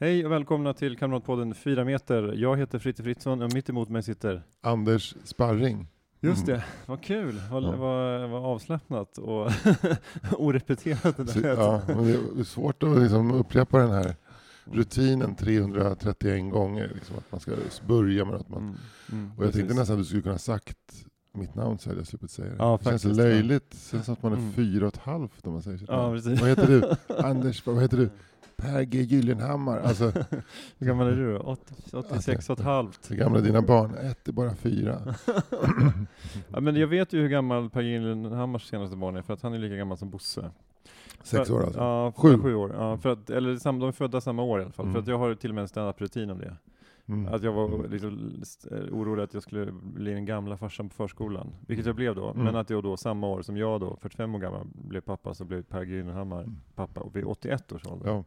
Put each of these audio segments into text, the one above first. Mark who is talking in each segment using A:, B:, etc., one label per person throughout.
A: Hej och välkomna till Kamratpodden 4 meter. Jag heter Fritte Fritzson och mitt emot mig sitter
B: Anders Sparring.
A: Just
B: Mm.
A: det, vad kul, vad,
B: Ja.
A: vad, vad avslappnat och orepeterat det
B: Så,
A: där.
B: ja, men det är svårt att liksom upprepa den här rutinen 331 gånger. Liksom, att man ska börja med något. Man,
A: Mm, mm,
B: och jag tänkte
A: precis.
B: nästan att du skulle kunna sagt mitt namn så hade jag sluppit säga det.
A: Ja,
B: det känns så
A: faktiskt,
B: löjligt. Det känns som att man är
A: Mm.
B: fyra och ett halvt om man säger sitt
A: Ja,
B: namn. Vad heter du? Anders, vad heter du? Per G Gyllenhammar. Alltså,
A: Hur gammal är du? 80, 86 och ett halvt.
B: hur gamla är dina barn? Ett är bara fyra.
A: ja, men jag vet ju hur gammal Per Gyllenhammars senaste barn är, för att han är lika gammal som Bosse.
B: Sex år alltså.
A: Ja,
B: Sju.
A: sju, år. Ja, för att, eller sam, de är födda samma år i alla fall.
B: Mm.
A: För att jag har till och med en standup-rutin om det.
B: Mm.
A: Att jag var liksom st- orolig att jag skulle bli den gamla farsan på förskolan, vilket jag blev då.
B: Mm.
A: Men att jag då samma år som jag då, 45 år gammal, blev pappa, så blev Per Gyllenhammar
B: Mm.
A: pappa och vid 81 års ålder.
B: Ja,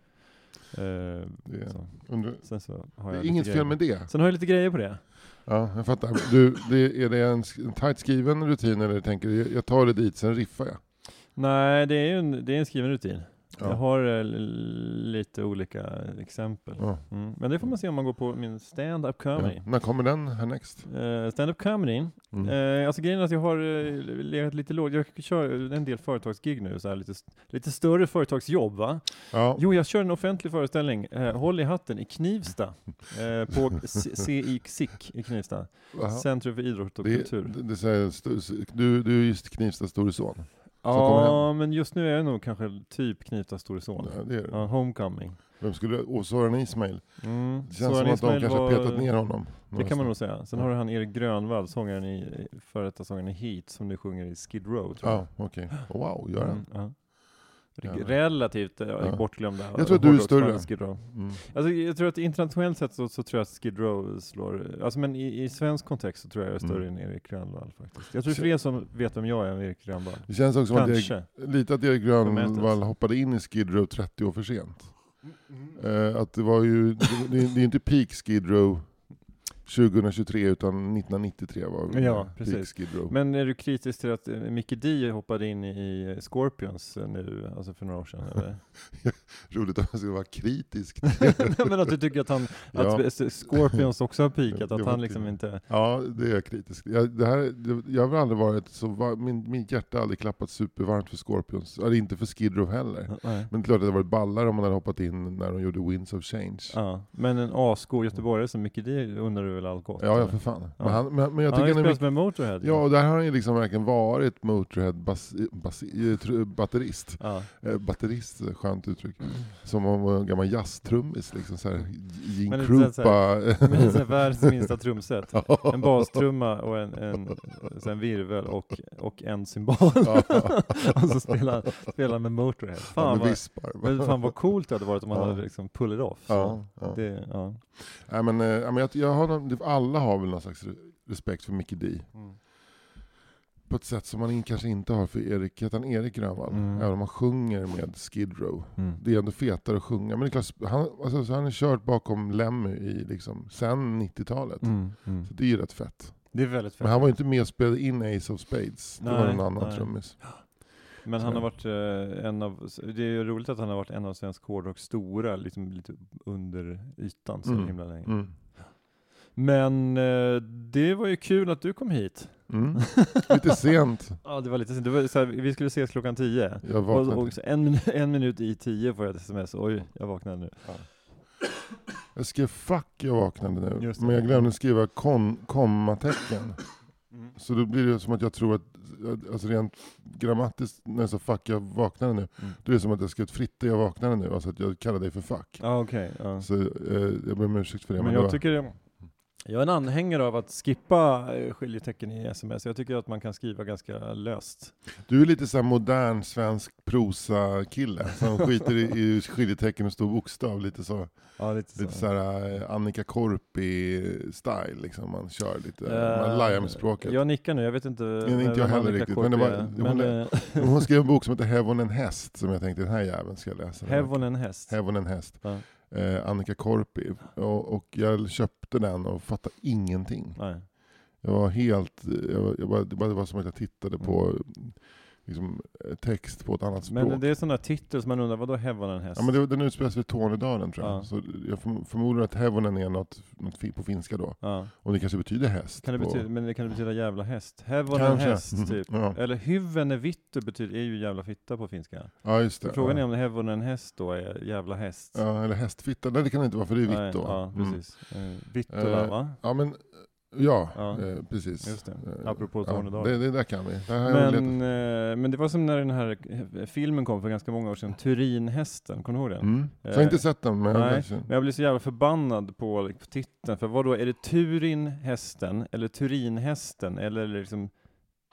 A: Eh,
B: det är,
A: så. så
B: det är inget fel med det.
A: Sen har jag lite grejer på det.
B: Ja, jag fattar. Du, det, är det en, en tajt skriven rutin eller tänker du, jag tar det dit, sen riffar jag?
A: Nej, det är ju en, det är en skriven rutin.
B: Ja.
A: Jag har eh, lite olika exempel.
B: Ja.
A: Mm. Men det får man se om man går på min stand-up comedy.
B: När kommer den härnäxt?
A: Uh, stand-up comedy.
B: Mm.
A: Eh, alltså grejen är att jag har uh, legat lite lågt. Jag kör en del företagsgig nu, så här lite, st- lite större företagsjobb va?
B: Ja.
A: Jo, jag kör en offentlig föreställning, eh, Håll i hatten, i Knivsta. Eh, på C- CI SIK i Knivsta.
B: Jaha.
A: Centrum för idrott och
B: det,
A: kultur.
B: det, det säger, st- du, du är just Knivstas store son.
A: Ja, men just nu är jag nog kanske typ Knivsta store son.
B: Ja, det är, det.
A: Ja, homecoming.
B: Vem skulle, och Soran Ismail.
A: Mm.
B: Det känns
A: Soran
B: som att de
A: Ismail
B: kanske har
A: var-
B: petat ner honom.
A: Det kan man nog säga. Sen har du han Erik Grönvall, sångaren i, före detta sångaren i Heat, som nu sjunger i Skid Row tror jag.
B: Ja, okej. Wow, gör han?
A: Mm, ja. Relativt eh,
B: Ja.
A: bortglömda.
B: Jag tror att du är större.
A: Skid Row.
B: Mm.
A: Alltså, jag tror att internationellt sett så, så tror jag att Skid Row slår, alltså men i, i svensk kontext så tror jag jag är större
B: Mm.
A: än Erik Grönvall faktiskt. Jag tror fler som vet vem jag är än Erik Grönvall.
B: Det känns också som att Erik,
A: Kanske.
B: lite att Erik Grönvall hoppade in i Skid Row 30 år för sent.
A: Mm.
B: Eh, att det var ju, det, det är inte peak Skid Row 2023 utan 1993 var
A: Ja,
B: peak
A: precis. Men är du kritisk till att eh, Mickey D hoppade in i Scorpions eh, nu, alltså för några år sedan? Eller?
B: Roligt att man ska vara kritisk.
A: Nej, men att du tycker att, han,
B: Ja.
A: att S- Scorpions också har
B: Det
A: att han liksom inte...
B: Ja, det är jag kritisk. Jag, det här, det, jag har aldrig varit så, var, min, mitt hjärta har aldrig klappat supervarmt för Scorpions, eller inte för Skid Row heller.
A: Nej.
B: Men klart att det hade varit ballare om man hade hoppat in när de gjorde Winds of Change. Ja,
A: Ja, men en asgod göteborgare som Mickey D undrar du väl allt gott?
B: ja,
A: eller?
B: för fan.
A: Ja.
B: Men, han, men, men jag
A: han har
B: tycker
A: ju
B: han
A: spelat med Motorhead.
B: Ja, och där har han ju liksom verkligen varit bas, eh,
A: ja.
B: Eh, batterist, eh, skönt uttryck. Som om han en gammal jazztrummis, liksom såhär Gene Krupa.
A: Världens minsta trumset. En bastrumma och en, en, en virvel och, och en cymbal. och så spelar spelar med Motorhead.
B: Ja,
A: Fan,
B: med
A: vad,
B: vispar.
A: men fan vad coolt det hade varit om man
B: Ja.
A: hade liksom pull it off.
B: Ja, ja.
A: Det, ja.
B: Nej, men, eh, ja, men jag, jag har, någon- alla har väl någon slags re- respekt för Mickey D.
A: Mm.
B: På ett sätt som man kanske inte har för Erik, heter han Erik Grönvall?
A: Mm.
B: Även om han sjunger med Skid Row.
A: Mm.
B: Det är ändå fetare att sjunga. Men det är klart, han, alltså, han kört bakom Lemmy i, liksom, sen 90-talet.
A: Mm. Mm.
B: Så det är ju rätt fett.
A: Det är väldigt fett.
B: Men han var ju inte med och spelade in Ace of Spades. Det var
A: Nej,
B: någon annan
A: nej.
B: trummis.
A: Men han har varit eh, en av, det är ju roligt att han har varit en av svensk hårdrocks stora, liksom lite under ytan så
B: Mm.
A: himla länge.
B: Mm.
A: Men eh, det var ju kul att du kom hit.
B: Mm. Lite sent.
A: Ja, det var lite det var så här, vi skulle ses klockan tio.
B: Jag
A: Och,
B: vaknade.
A: och så en, en minut i tio får jag ett sms, oj, jag vaknade nu.
B: Jag skrev fuck jag vaknade nu. Men jag glömde skriva kon, kommatecken.
A: Mm.
B: Så då blir det som att jag tror att, alltså rent grammatiskt, när jag sa fuck jag vaknade nu.
A: Mm.
B: Då är det som att jag skrev Fritte jag vaknade nu. Alltså att jag kallar dig för fuck.
A: Ja, okej. ja.
B: Så eh, jag ber om ursäkt för det.
A: Men
B: det var,
A: jag tycker det, Jag är en anhängare av att skippa eh, skiljetecken i sms. Jag tycker att man kan skriva ganska löst.
B: Du är lite så här modern svensk prosa-kille som skiter i, i skiljetecken och stor bokstav. Lite så,
A: Ja, lite så.
B: lite så här eh, Annika Korpi-style liksom. Man kör lite,
A: Eh,
B: man lajar med språket.
A: Jag nickar nu, jag vet inte
B: Men inte jag heller
A: Annika
B: riktigt,
A: Korpi
B: men det var-
A: Men,
B: lä-
A: eh,
B: Hon skrev en bok som heter Heaven häst som jag tänkte den här jäveln ska jag läsa.
A: Heaven häst.
B: Heaven häst.
A: Ja.
B: Eh, Annika Korpi. Och, och jag köpte den och fattade ingenting.
A: Nej.
B: Jag var helt, jag jag bara, det bara- det var som att jag tittade på liksom, eh, text på ett annat språk.
A: Men det är sådana titel som man undrar, vadå Heaven häst?
B: Ja, men det, den sig vid Tornedalen tror jag.
A: Ja.
B: Så jag förm- förmodar att Hevonen är något, något på finska då.
A: Ja.
B: Och det kanske betyder häst.
A: Kan det
B: på,
A: betyda, men det kan det betyda jävla häst? Heaven
B: Kanske.
A: häst typ.
B: Ja.
A: Eller hyvene vittu betyder, är ju jävla fitta på finska.
B: ja, just det.
A: Frågan
B: ja.
A: är om heaven en häst då är jävla häst.
B: Ja, eller hästfitta. Nej, det kan det inte vara för det är vitt då.
A: Ja,
B: Mm.
A: precis. Mm. Vittula
B: Eh,
A: va?
B: Ja, men ja,
A: Ja.
B: Eh, precis.
A: Just det.
B: Eh,
A: Apropå
B: ja,
A: Tornedalen.
B: det, det där kan vi. Det
A: Men, eh, men det var som när den här eh, filmen kom för ganska många år sedan, Turinhästen, kommer du ihåg den?
B: Mm. Jag har inte sett den, men jag
A: Nej, men jag blev så jävla förbannad på på titeln, för vad då är det Turinhästen, eller Turinhästen, eller liksom,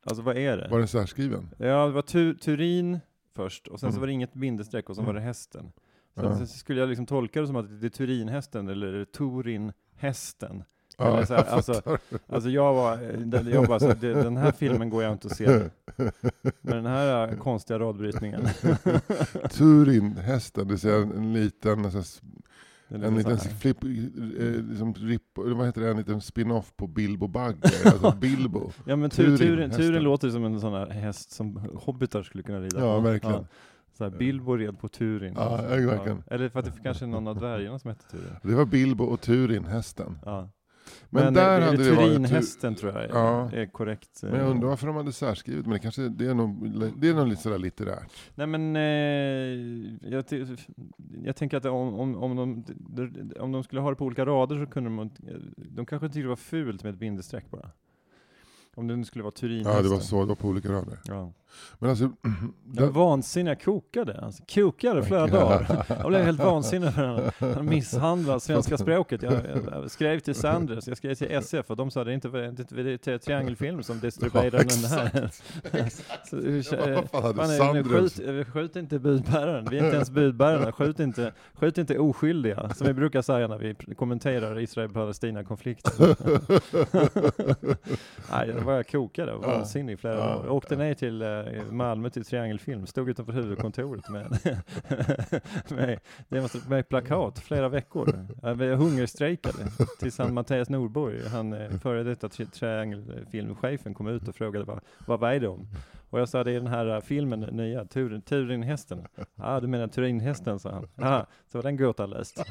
A: alltså vad är det?
B: Var den särskriven?
A: Ja, det var tu, Turin först, och sen så
B: Mm.
A: var det inget bindestreck, och sen
B: Mm.
A: var det hästen. Sen
B: Ja.
A: så skulle jag liksom tolka det som att det är Turinhästen, eller Turinhästen?
B: Ja,
A: så här,
B: jag
A: alltså. Alltså jag var, den- jag bara så, här, det, den här filmen går jag inte att se med den här äh, konstiga radbrytningen.
B: Turin, hästen, det vill en, en liten,
A: är
B: en
A: lite
B: liten
A: så
B: flipp, eh, liksom rip, vad heter det, en liten spin-off på Bilbo Bagger, alltså Bilbo.
A: Ja men
B: Turin,
A: turin, turin, turin låter som en sån här häst som hobbitar skulle kunna rida
B: Ja,
A: på.
B: verkligen.
A: Så här, Bilbo red på Turin.
B: Ja, verkligen.
A: Eller för att det kanske är någon av dvärgarna som hette Turin.
B: Det var Bilbo och Turin, hästen.
A: Ja.
B: Men,
A: Men,
B: där
A: eh,
B: hade det varit...
A: Turinhästen tror jag är,
B: Ja.
A: är korrekt. eh.
B: Men jag undrar varför de hade särskrivit, men det kanske det är nog, det är nog lite sådär litterärt.
A: Nej men, eh, jag, jag tänker att om, om, om, de, om de skulle ha det på olika rader så kunde de, de kanske tyckte det var fult med ett bindestreck bara. Om det nu skulle vara Turinhästen.
B: Ja, det var så, det var på olika rader.
A: Ja.
B: Men alltså...
A: Jag var vansinnig, jag kokade. Alltså, kokade flera dagar. Jag blev helt vansinnig för den. Han misshandlade svenska språket. Jag, jag skrev till Sanders, jag skrev till SF och de sa det är inte, det är det Triangelfilm som distribuerar den här.
B: Sanders-
A: skjut, skjut inte budbäraren, vi är inte ens budbärarna. Skjut inte, skjut inte oskyldiga, som vi brukar säga när vi kommenterar Israel-Palestina-konflikten. Nej, det var jag kokade,
B: Ja.
A: vansinnig flera
B: Ja.
A: dagar. Jag åkte ner till eh, Eh, Malmö till Triangelfilm, stod utanför huvudkontoret med, med, med, med plakat flera veckor. Jag hungerstrejkade tills han Mattias Norborg, han före detta tri- Triangelfilmchefen kom ut och frågade vad, vad var det om? Och jag sa det är den här eh, filmen, nya, Turin, Turinhästen. Ja, ah, du menar Turinhästen, sa han. Ja, så var den gåtan löst.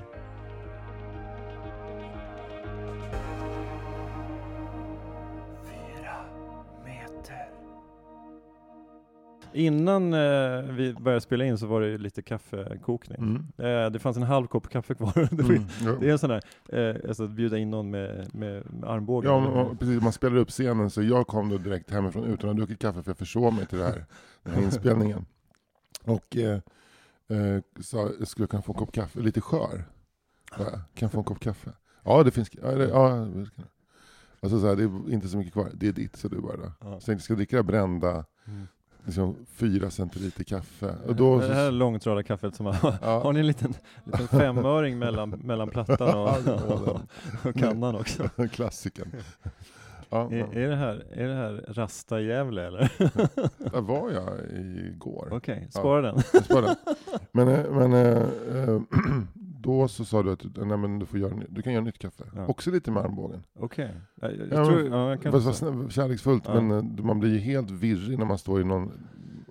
A: Innan eh, vi började spela in så var det ju lite kaffekokning.
B: Mm.
A: Eh, det fanns en halv kopp kaffe kvar. det, var,
B: Mm, ja.
A: det är en sån där, eh, alltså att bjuda in någon med, med, med armbågen.
B: Ja, och precis. Man spelar upp scenen, så jag kom då direkt hemifrån utan att ha druckit kaffe, för jag försov mig till det här, den här inspelningen. Och eh, eh, sa, jag skulle kunna få en kopp kaffe, lite skör. Här, Kan jag få en kopp kaffe? Ja, det finns. Ja, det, ja, alltså, så här, det är inte så mycket kvar, det är ditt, så du bara.
A: Ja.
B: Så jag tänkte, ska jag dricka det brända,
A: Mm.
B: Liksom fyra centiliter kaffe? Och då,
A: det här långtradarkaffet som har,
B: Ja.
A: har ni en liten, liten femöring mellan, mellan plattan och,
B: Ja,
A: och, kannan också?
B: klassikern. Ja,
A: Är, är, det här, är det här Rasta Gävle eller?
B: där var jag igår.
A: Okej, spara den.
B: Jag sparar. Men, eh, men eh, då så sa du att nej, men du, får göra, du kan göra nytt kaffe.
A: Ja.
B: Också lite med armbågen.
A: Okej. Jag, jag
B: Ja,
A: tror,
B: men-
A: ja, jag kan
B: Fast kärleksfullt, men eh, man blir ju helt virrig när man står i någon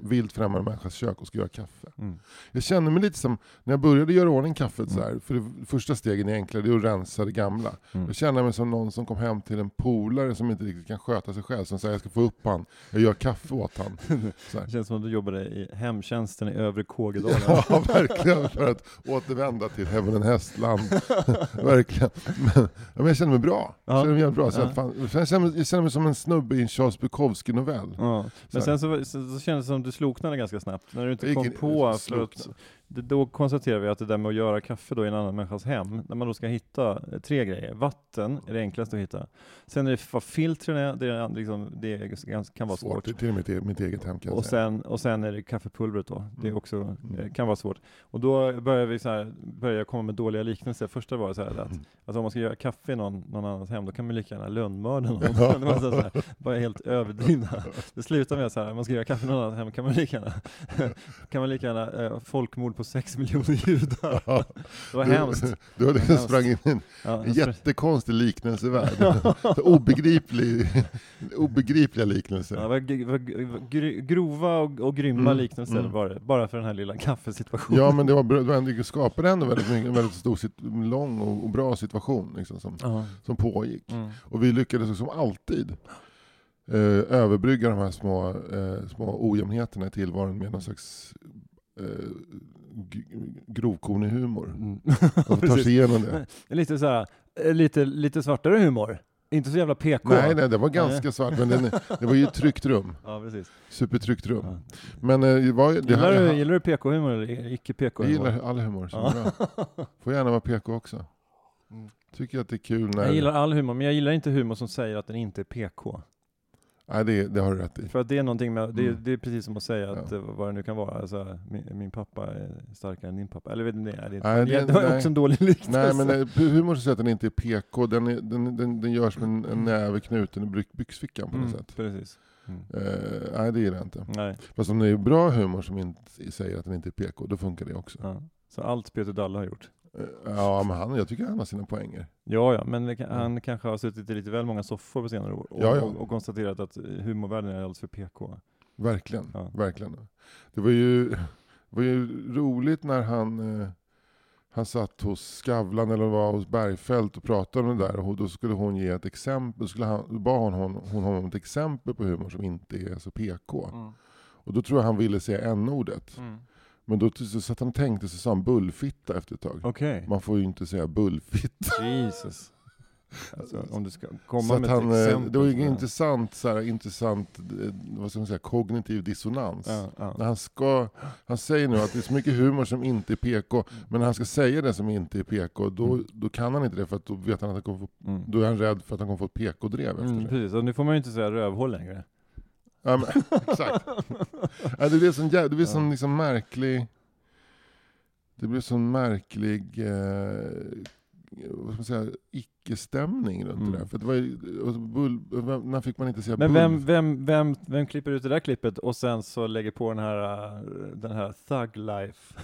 B: vilt främmande människas kök och ska göra kaffe.
A: Mm.
B: Jag känner mig lite som, när jag började göra ordning kaffet så
A: Mm.
B: här, för det första stegen är enklare, det är att rensa det gamla.
A: Mm.
B: Jag känner mig som någon som kom hem till en polare som inte riktigt kan sköta sig själv, som säger jag ska få upp han, jag gör kaffe åt han. Så.
A: Det känns som att du jobbade i hemtjänsten i övre Kågedalen.
B: Ja, verkligen. För att återvända till Heaven and Hästland. verkligen. Men, men jag känner mig bra. Jag
A: Ja.
B: känner mig bra. Så
A: Ja.
B: jag, fan, jag, känner mig, jag känner mig som en snubbe i en Charles Bukowski-novell.
A: Ja. Men
B: Så
A: sen så, så, så kändes det som att du sloknade ganska snabbt, när du inte kom på, för att. Det, då konstaterar vi att det där med att göra kaffe då i en annan människas hem, när man då ska hitta eh, tre grejer. Vatten är det enklaste att hitta. Sen är det vad filtren är, det, är liksom, det kan vara svårt.
B: Till och med mitt, e- eget hem kan jag
A: Och
B: säga.
A: sen, och sen är det kaffepulvret då, det är
B: Mm.
A: också,
B: Mm.
A: eh, kan vara svårt. Och då börjar vi så här, börjar jag komma med dåliga liknelser. Första var så här att,
B: Mm.
A: att om man ska göra kaffe i någon, någon annans hem, då kan man lika gärna lönnmörda någon. Det så här, bara helt överdrivna. Det slutar med så här, man ska göra kaffe i någon annans hem, kan man lika gärna, kan man lika gärna eh, folkmord på sex miljoner judar.
B: Ja.
A: Det var
B: Du-
A: hemskt.
B: Du har liksom
A: Hemskt.
B: sprang in i en
A: Ja,
B: en jättekonstig liknelsevärld. Obegriplig, obegripliga liknelser.
A: Ja, det var grova och, och grymma
B: Mm,
A: liknelser
B: mm.
A: det, bara för den här lilla kaffesituationen.
B: Ja men det var, det var ändå, det skapade ändå väldigt mycket, en väldigt stor, lång och, och bra situation liksom, som,
A: Ja.
B: som pågick.
A: Mm.
B: Och vi lyckades som alltid eh, överbrygga de här små, eh, små ojämnheterna i tillvaron med någon slags eh, grovkornig humor.
A: Mm.
B: Och ta
A: Precis.
B: sig igenom det.
A: Lite så här, eh, lite, lite svartare humor. Inte så jävla PK.
B: Nej, nej, det var ganska svart, men den, det var ju ett tryggt rum.
A: Ja, precis.
B: Supertryggt rum.
A: Ja.
B: Men eh, det var. Det
A: Gillar,
B: här-
A: du, gillar du PK-humor eller icke
B: jag
A: PK-humor?
B: gillar all humor som
A: Ja.
B: är bra. Får gärna vara PK också.
A: Mm.
B: Tycker att det är kul när...
A: Jag gillar all humor, men jag gillar inte humor som säger att den inte är PK.
B: Nej, det, det har du rätt i.
A: För att det är någonting med, det är,
B: Mm.
A: det är precis som att säga att
B: Ja.
A: eh, vad det nu kan vara, alltså, min, min pappa är starkare än din pappa. Eller vet ni, det, är
B: Nej,
A: inte-
B: det-
A: det var
B: nej.
A: också en dålig liknelse.
B: Nej, men eh, humor som säger att den inte är PK, den, är, den, den, den görs med en, en näve knuten i byx- byxfickan på något
A: mm,
B: sätt.
A: Precis. Mm.
B: Eh, nej, det gillar jag inte.
A: Nej.
B: Fast om det är bra humor som inte säger att den inte är PK, då funkar det också.
A: Ja. Så allt Peter Dalle har gjort.
B: Eh, ja, men han, jag tycker han har sina poänger.
A: Ja, ja, men det kan, han kanske har suttit i lite väl många soffor på senare år och,
B: Ja, ja.
A: och, och konstaterat att humorvärlden är alldeles för PK.
B: Verkligen,
A: Ja.
B: verkligen. Det var ju, det var ju roligt när han, eh, han satt hos Skavlan eller var hos Bergfeldt och pratade om det där och då skulle hon ge ett exempel, skulle han, då bad hon, hon, hon honom ett exempel på humor som inte är så PK.
A: Mm.
B: Och då tror jag han ville säga n-ordet. Men då så satt han tänkte han bullfitta efter ett tag.
A: Okej.
B: Man får ju inte säga bullfitta.
A: Jesus. Alltså, om du ska komma
B: Så att
A: med
B: han,
A: ett
B: eh,
A: exempel.
B: det var ju intressant, så här, intressant eh, vad ska man säga, kognitiv dissonans.
A: Ja, ja.
B: När han, ska, han säger nu att det är så mycket humor som inte är PK, men när han ska säga det som inte är PK, då,
A: Mm.
B: då kan han inte det för att då vet han att han kommer få,
A: Mm.
B: då är han rädd för att han kommer få ett PK-drev efter
A: Mm,
B: det.
A: precis, och nu får man ju inte säga rövhål längre.
B: Ja, men, exakt. Ja, det blir sån, det blir sån
A: Ja.
B: liksom märklig, det blir sån märklig, eh, vad ska man säga, icke-stämning runt
A: Mm.
B: det där. För det var ju, bull, när fick man inte säga
A: Men vem, vem, vem, vem klipper ut det där klippet och sen så lägger på den här, äh, den här thug life,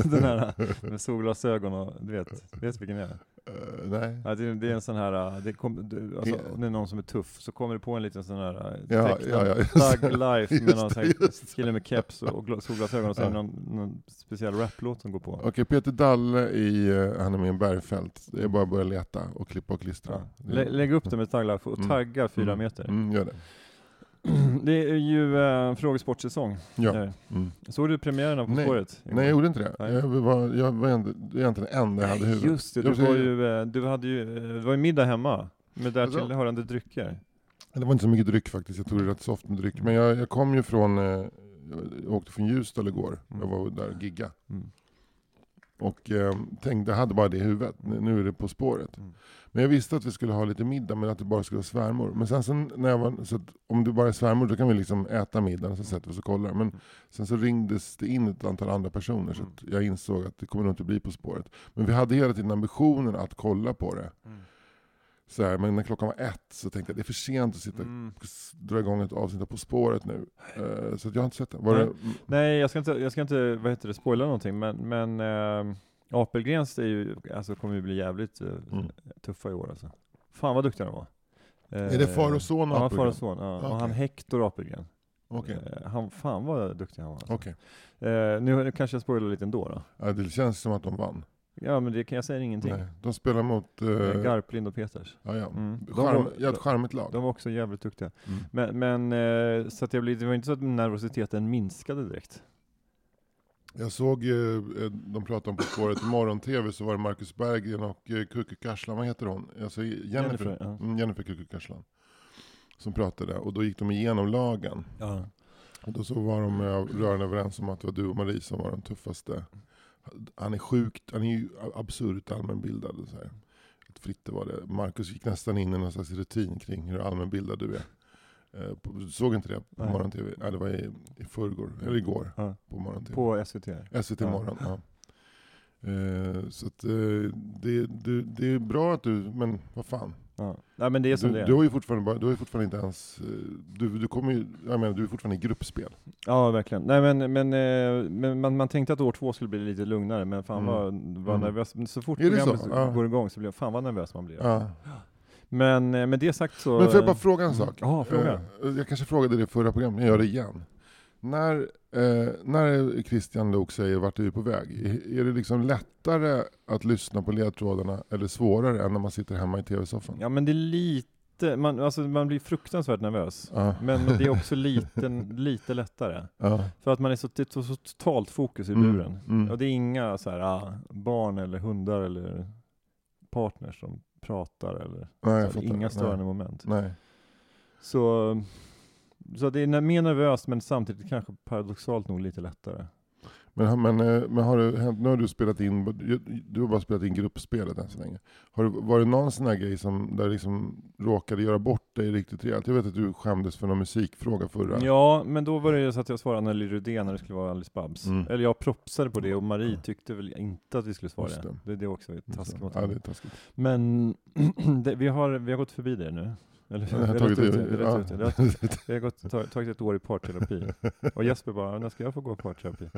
A: den här med solglasögon och du vet, vet du vilken det är?
B: Eh, nej.
A: Ja, det, är- det är en sån här, äh, det, kom, det, alltså, om det är någon som är tuff så kommer det på en liten sån här
B: Ja,
A: tecknad
B: ja, ja,
A: thug life med
B: Just
A: någon sån här kille med keps och gla- solglasögon och sen
B: Ja.
A: någon, någon speciell raplåt som går på.
B: Okej, Peter Dalle i uh, Han är med i Bergfält. Det är bara att börja leta och klippa och klistra.
A: Lä, lägg upp det med thug life och
B: Mm.
A: tagga fyra
B: Mm.
A: meter.
B: Mm, gör det.
A: Det är ju äh, frågesportsäsong.
B: Ja. Mm.
A: Såg du premiären av På
B: Nej.
A: spåret?
B: Nej, jag gjorde inte det.
A: Nej.
B: Jag var, jag var egentligen enda jag hade i huvudet.
A: Just det, du var ju, eh, du hade ju, eh, det var ju middag hemma med därtill
B: Alltså-
A: hörande drycker.
B: Det var inte så mycket dryck faktiskt, jag tog det rätt soft med dryck. Men jag, jag kom ju från, jag åkte från Ljusdal igår.
A: Mm.
B: Jag var där och gigga.
A: Mm.
B: Och eh, tänkte, jag hade bara det i huvudet. Nu är det På spåret.
A: Mm.
B: Men jag visste att vi skulle ha lite middag, men att det bara skulle vara svärmor. Men sen så när jag var, så att om det bara är svärmor, då kan vi liksom äta middagen så sätter vi oss och kollar. Men
A: Mm.
B: sen så ringdes det in ett antal andra personer, så
A: Mm.
B: jag insåg att det kommer nog inte bli På spåret. Men vi hade hela tiden ambitionen att kolla på det.
A: Mm.
B: Så här, men när klockan var ett så tänkte jag det är för sent att sitta
A: Mm.
B: dra igång ett avsnitt av På spåret nu. Eh, så jag har inte sett det. Var
A: Nej.
B: det
A: Nej, jag ska inte, jag ska inte vad heter det, spoila någonting, men, men äh, Apelgrens är ju, alltså, kommer ju bli jävligt eh,
B: Mm.
A: tuffa i år alltså. Fan vad duktiga de var.
B: Är det far och son
A: Ja, far
B: Apelgren?
A: och son. Ja.
B: Ja,
A: Och han. Hector Apelgren. Eh, han, fan vad duktig han var. Alltså.
B: Okej.
A: Eh, nu kanske jag spoilar lite ändå då.
B: Ja, det känns som att de vann.
A: Ja men det kan jag säga ingenting.
B: Nej, de spelar mot...
A: Eh,
B: Uh,
A: Garplind och Peters.
B: ja, ja.
A: Mm. De
B: Charm,
A: var-
B: ett charmigt lag.
A: De var också jävligt duktiga.
B: Mm.
A: Men, men eh, så att jag blev, det var inte så att nervositeten minskade direkt.
B: Jag såg, eh, eh, de pratade om På spåret i morgon-tv, så var det Marcus Berggren och eh, Kuku Karslan, vad heter hon? Alltså Jennifer,
A: Jennifer, ja.
B: mm, Jennifer Kuku Karslan. Som pratade, och då gick de igenom lagen.
A: Ja.
B: Och då så var de eh, rörande överens om att det var du och Marie som var den tuffaste. Han är sjukt, han är ju absurt allmänbildad. och Så här. Att Fritte var det. Marcus gick nästan in i någon slags rutin kring hur allmänbildad du är. Eh, såg inte det på morgon-tv? Nej, det var i, i förrgår, eller igår,
A: Ja.
B: på morgon-tv.
A: På SVT.
B: SVT
A: Ja.
B: morgon, ja. Eh, så att, eh, det, det, det är bra att du, men vad fan.
A: Ja. Nej men det är som
B: Du,
A: det
B: du har ju fortfarande, bara, du har ju fortfarande inte ens, eh, du, du kommer ju, jag menar du är fortfarande i gruppspel.
A: Ja verkligen. Nej men, men, eh, men man, man tänkte att år två skulle bli lite lugnare, men fan
B: Mm.
A: vad, vad
B: Mm.
A: nervös. Så fort programmet
B: så? Ja.
A: går igång så blir fan vad nervös man blir.
B: Ja.
A: Men eh, med det sagt så...
B: Men får jag bara fråga en sak?
A: Ja, fråga.
B: Jag kanske frågade det i förra programmet, jag gör det igen. När, eh, när Christian Lok säger vart är vi på väg, är det liksom lättare att lyssna på ledtrådarna eller svårare än när man sitter hemma i tv-soffan?
A: Ja men det är lite, man, alltså, man blir fruktansvärt nervös.
B: Ja.
A: Men det är också lite, lite lättare.
B: Ja.
A: För att man är så, det är så, totalt fokus i
B: Mm,
A: buren.
B: mm.
A: Och det är inga så här, ah, barn eller hundar eller partners som pratar eller
B: Nej,
A: så, inga
B: Nej.
A: störande moment.
B: Nej.
A: Så, så det är mer nervöst men samtidigt kanske paradoxalt nog lite lättare.
B: Men, men, eh, men har hänt, nu har du spelat in, du har bara spelat in gruppspelet än så länge. Har det, var det någon sån här grej som där liksom råkade göra bort dig riktigt rejält? Jag vet att du skämdes för någon musikfråga förra.
A: Ja, men då var det ju så att jag svarade Anneli Rudén när det skulle vara Alice Babs.
B: Mm.
A: Eller jag propsade på det och Marie tyckte väl inte att vi skulle svara
B: Just
A: det.
B: det.
A: Det, är också taskigt mot
B: Ja,
A: henne.
B: taskigt.
A: Men det, vi, har, vi har gått förbi det nu. Eller,
B: Jag har tagit
A: ut
B: det-
A: har ut det. Gått, tag, tagit ett år i parterapi. Och Jesper bara, när ska jag få gå i parterapi?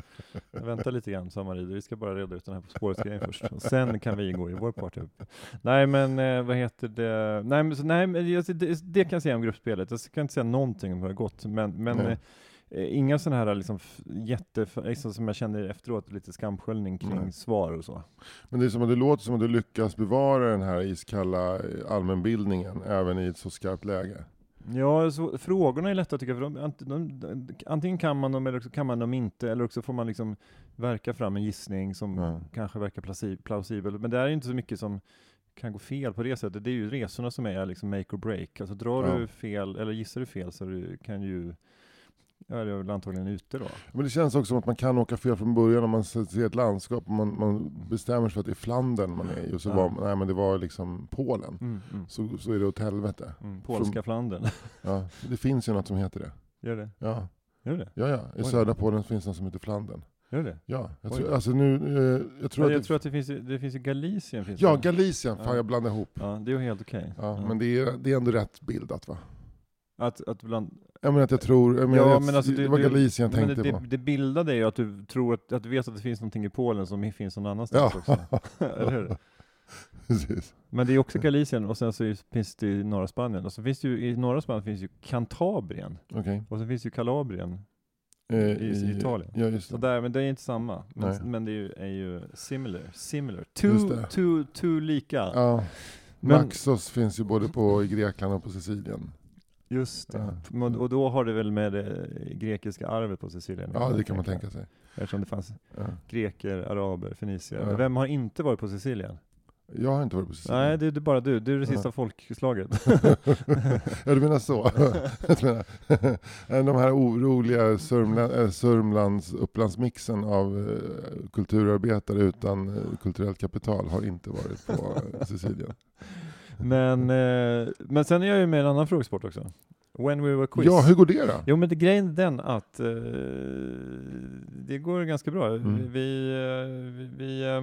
A: Jag väntar lite grann, sa Marie. Vi ska bara reda ut den här På spåret-grejen först. Och sen kan vi gå i vår parterapi. Nej men eh, vad heter det? Nej men, så, nej, men det, det kan jag säga om gruppspelet. Jag kan inte säga någonting om hur det har gått. Men, men inga sådana här liksom, jätte, liksom, som jag känner efteråt, lite skamsköljning kring
B: Nej.
A: svar och så.
B: Men det, är som att det låter som att du lyckas bevara den här iskalla eh, allmänbildningen även i ett så skarpt läge.
A: Ja, så, frågorna är lätta tycker jag, för de, de, antingen kan man dem eller också kan man dem inte, eller också får man liksom verka fram en gissning som
B: Ja.
A: kanske verkar plausi- plausibel. Men det är inte så mycket som kan gå fel på det sättet. Det är ju resorna som är liksom make or break. Alltså drar
B: Ja.
A: du fel, eller gissar du fel så du kan ju, ja det är väl antagligen ute då.
B: Men det känns också som att man kan åka fel från början om man ser ett landskap och man, man bestämmer sig för att det är Flandern man är i och så
A: Ja.
B: var nej, men det var liksom Polen.
A: Mm, mm,
B: Så, så är det åt helvete.
A: mm. Polska Flandern.
B: Ja, det finns ju något som heter det.
A: Gör det?
B: Ja,
A: Gör det?
B: ja, ja. i
A: Oj.
B: södra Polen finns det något som heter Flandern.
A: Gör det?
B: Ja, jag
A: Oj.
B: tror, alltså nu, eh, jag tror
A: Ja,
B: att
A: jag
B: det,
A: tror att det finns, det finns ju Galicien. Finns
B: Ja,
A: det.
B: Galicien, fan
A: Ja.
B: jag blandar ihop.
A: Ja, det är ju helt okej.
B: Ja, Men det är, det är ändå rätt bildat va?
A: Att, att bland,
B: Jag menar att jag tror, jag menar,
A: Ja,
B: jag,
A: men alltså,
B: det
A: du-
B: var Galicien jag tänkte
A: det,
B: på.
A: det, det bildade är ju att du tror att, att du vet att det finns någonting i Polen som finns någon annanstans
B: Ja,
A: också. Eller hur?
B: precis.
A: Men det är också Galicien och sen så finns det i norra Spanien. Och så finns det ju, i norra Spanien finns ju Cantabrien.
B: Okej.
A: Och så finns ju Kalabrien.
B: Eh,
A: I- i Italien.
B: Ja, just
A: Så
B: det.
A: där, men det är inte samma.
B: Nej.
A: Men, men det är ju, är ju similar. Similar. Too,
B: det.
A: too, too lika.
B: Ja.
A: Men-
B: Naxos finns ju både på i Grekland och på Sicilien.
A: Just det.
B: Ja.
A: Och då har det väl med det grekiska arvet på Sicilien
B: Ja, det kan man tänka sig.
A: Eftersom det fanns
B: Ja.
A: greker, araber, fenicier.
B: Ja.
A: Vem har inte varit på Sicilien?
B: Jag har inte varit på Sicilien.
A: Nej, det är bara du. Du är det sista
B: Ja.
A: folkslaget.
B: ja, du menar så? de här oroliga Sörmland, äh, Sörmlands Upplandsmixen av eh, kulturarbetare utan eh, kulturellt kapital har inte varit på eh, Sicilien.
A: Men, eh, men sen är jag ju med i en annan frågesport också. When we were quiz.
B: Ja, hur går det då?
A: Jo men det, grejen är den att eh, det går ganska bra.
B: Mm.
A: Vi, eh, vi, vi, eh,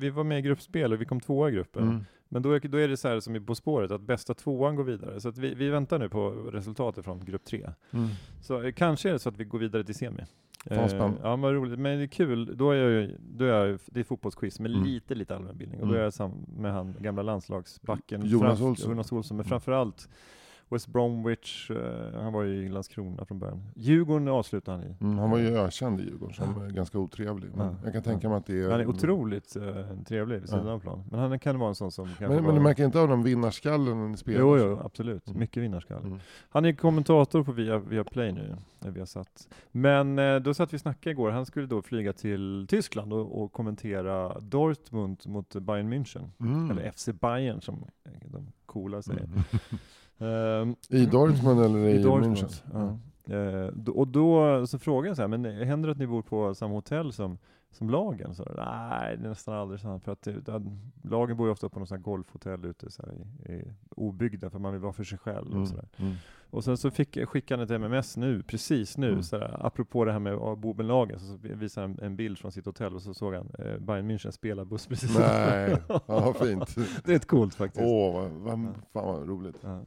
A: vi var med i gruppspel och vi kom tvåa i gruppen.
B: Mm.
A: Men då är, då är det så här som i På spåret, att bästa tvåan går vidare. Så att vi, vi väntar nu på resultatet från grupp tre.
B: Mm.
A: Så eh, kanske är det så att vi går vidare till semi.
B: Fan, spännande.
A: ja, vad roligt. Men det är kul. Då är jag, då är jag, det är fotbollsquiz med
B: Mm.
A: lite, lite allmänbildning. Och då
B: Mm.
A: är jag sam med han gamla landslagsbacken
B: Jonas Olsson.
A: Jonas Olsson. Men
B: Mm.
A: framförallt West Bromwich, eh, han var ju i Landskrona från början. Djurgården avslutade han i.
B: Mm, han var ju ökänd i Djurgården som är ganska otrevlig. Men
A: Ja.
B: jag kan tänka mig att det är...
A: Han är otroligt eh, trevlig vid sidan av plan. Men han kan vara en sån som
B: Men, men du märker inte av den vinnarskallen i spelet?
A: Jo, jo, absolut.
B: Mm.
A: Mycket vinnarskalle.
B: Mm.
A: Han är kommentator på via, via Play nu, där vi har satt. Men eh, då satt vi och snackade igår, han skulle då flyga till Tyskland och, och kommentera Dortmund mot Bayern München.
B: Mm.
A: Eller FC Bayern som de coola säger.
B: Mm.
A: Ehm,
B: I Dortmund eller i,
A: I Dortmund.
B: München?
A: Ja. Eh, och då så frågade jag så här, men händer det att ni bor på samma hotell som, som lagen? Så, Nej, det är nästan aldrig så. här, För att det, lagen bor ju ofta på något här golfhotell ute så här, i, i obyggda, för man vill vara för sig själv.
B: Mm.
A: Och, så där.
B: Mm.
A: och sen så fick, skickade han ett MMS nu, precis nu,
B: Mm.
A: så här, apropå det här med att bo med lagen, så, så visade han en bild från sitt hotell och så såg han eh, Bayern München spela buss precis.
B: Nej, ja, fint.
A: det är ett coolt faktiskt.
B: Åh, vad, vad,
A: Ja.
B: fan vad roligt.
A: Ja.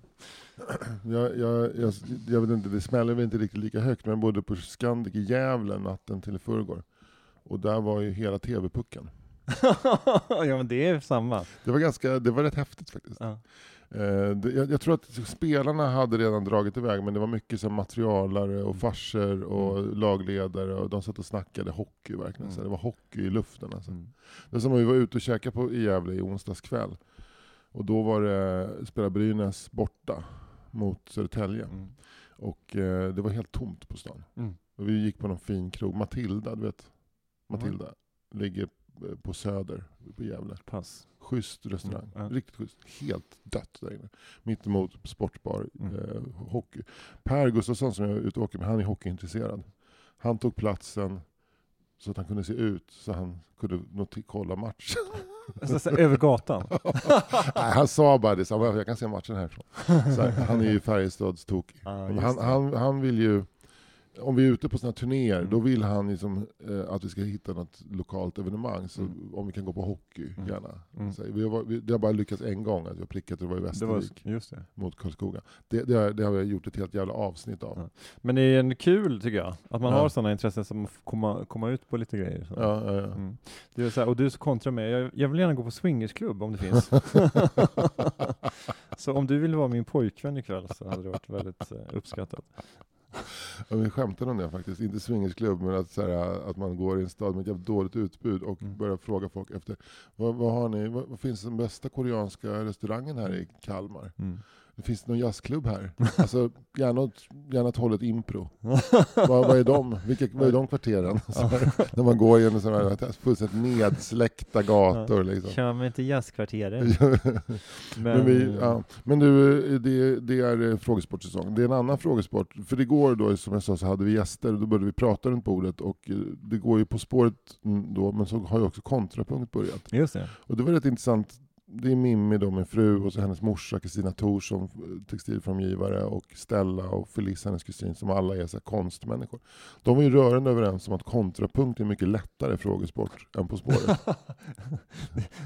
B: Jag, jag, jag, jag vet inte, det smäller väl inte riktigt lika högt, men jag bodde på Scandic i Gävle natten till förrgår. Och där var ju hela TV-pucken.
A: ja men det är samma.
B: Det var, ganska, det var rätt häftigt faktiskt.
A: Ja.
B: Eh, det, jag, jag tror att spelarna hade redan dragit iväg, men det var mycket som materialare och farser och lagledare och de satt och snackade hockey verkligen. Så
A: Mm.
B: det var hockey i luften alltså.
A: Mm.
B: Det är som vi var ute och käkade på i Gävle i onsdags kväll. Och då var det, spelade Brynäs borta mot Södertälje.
A: Mm.
B: Och eh, det var helt tomt på stan.
A: Mm.
B: Och vi gick på någon fin krog, Matilda, du vet? Matilda. Ligger eh, på Söder, på Gävle.
A: Pass.
B: Schysst restaurang.
A: Mm.
B: Riktigt schysst. Helt dött där inne. Mittemot sportbar,
A: Mm.
B: eh, hockey. Per Gustafsson som jag är ute och åker med, han är hockeyintresserad. Han tog platsen så att han kunde se ut, så han kunde kolla matchen.
A: Alltså, så, över gatan?
B: Nej, han sa bara det, så jag kan se matchen härifrån. Så här, han är ju Men
A: just
B: han, han, han vill ju, om vi är ute på sådana turnéer,
A: Mm.
B: då vill han liksom, eh, att vi ska hitta något lokalt evenemang. Så
A: Mm.
B: om vi kan gå på hockey,
A: Mm.
B: gärna.
A: Mm.
B: Så, vi har, vi, det har bara lyckats en gång, att vi har prickat, det var i
A: Det var,
B: Västervik
A: just det.
B: mot Karlskoga. Det, det, har, det har vi gjort ett helt jävla avsnitt av.
A: Ja. Men det är en kul tycker jag, att man
B: Ja.
A: har sådana intressen som att komma, komma ut på lite grejer. Så.
B: Ja, ja, ja.
A: Mm. Det är så här, och du kontrar mig, jag, jag vill gärna gå på swingersklubb om det finns. så om du vill vara min pojkvän ikväll så hade det varit väldigt eh, uppskattat.
B: Ja, vi skämtade om det faktiskt, inte swingersklubb, men att, så här, att man går i en stad med ett jävligt dåligt utbud och
A: Mm.
B: börjar fråga folk efter, vad, vad, har ni, vad, vad finns den bästa koreanska restaurangen här i Kalmar?
A: Mm.
B: Det finns någon jazzklubb här? Alltså, gärna, åt- gärna ett hållet impro. vad, vad, är de? Vilka, vad är de kvarteren? Här, när man går genom sådana här fullständigt nedsläckta gator. Liksom.
A: Kör mig till jazzkvarteret. Men,
B: Men, vi, ja. Men du, det, det är eh, frågesportsäsong. Det är en annan frågesport. För igår då, som jag sa, så hade vi gäster och då började vi prata runt bordet. Och eh, det går ju På spåret då, men så har ju också Kontrapunkt börjat.
A: Just det.
B: Och det var rätt intressant. Det är Mimmi då, min fru, och så hennes morsa Kristina Thorsson, eh, textilformgivare, och Stella och Felice, hennes kusin, som alla är så konstmänniskor. De var ju rörande överens om att kontrapunkt är mycket lättare frågesport än På spåret.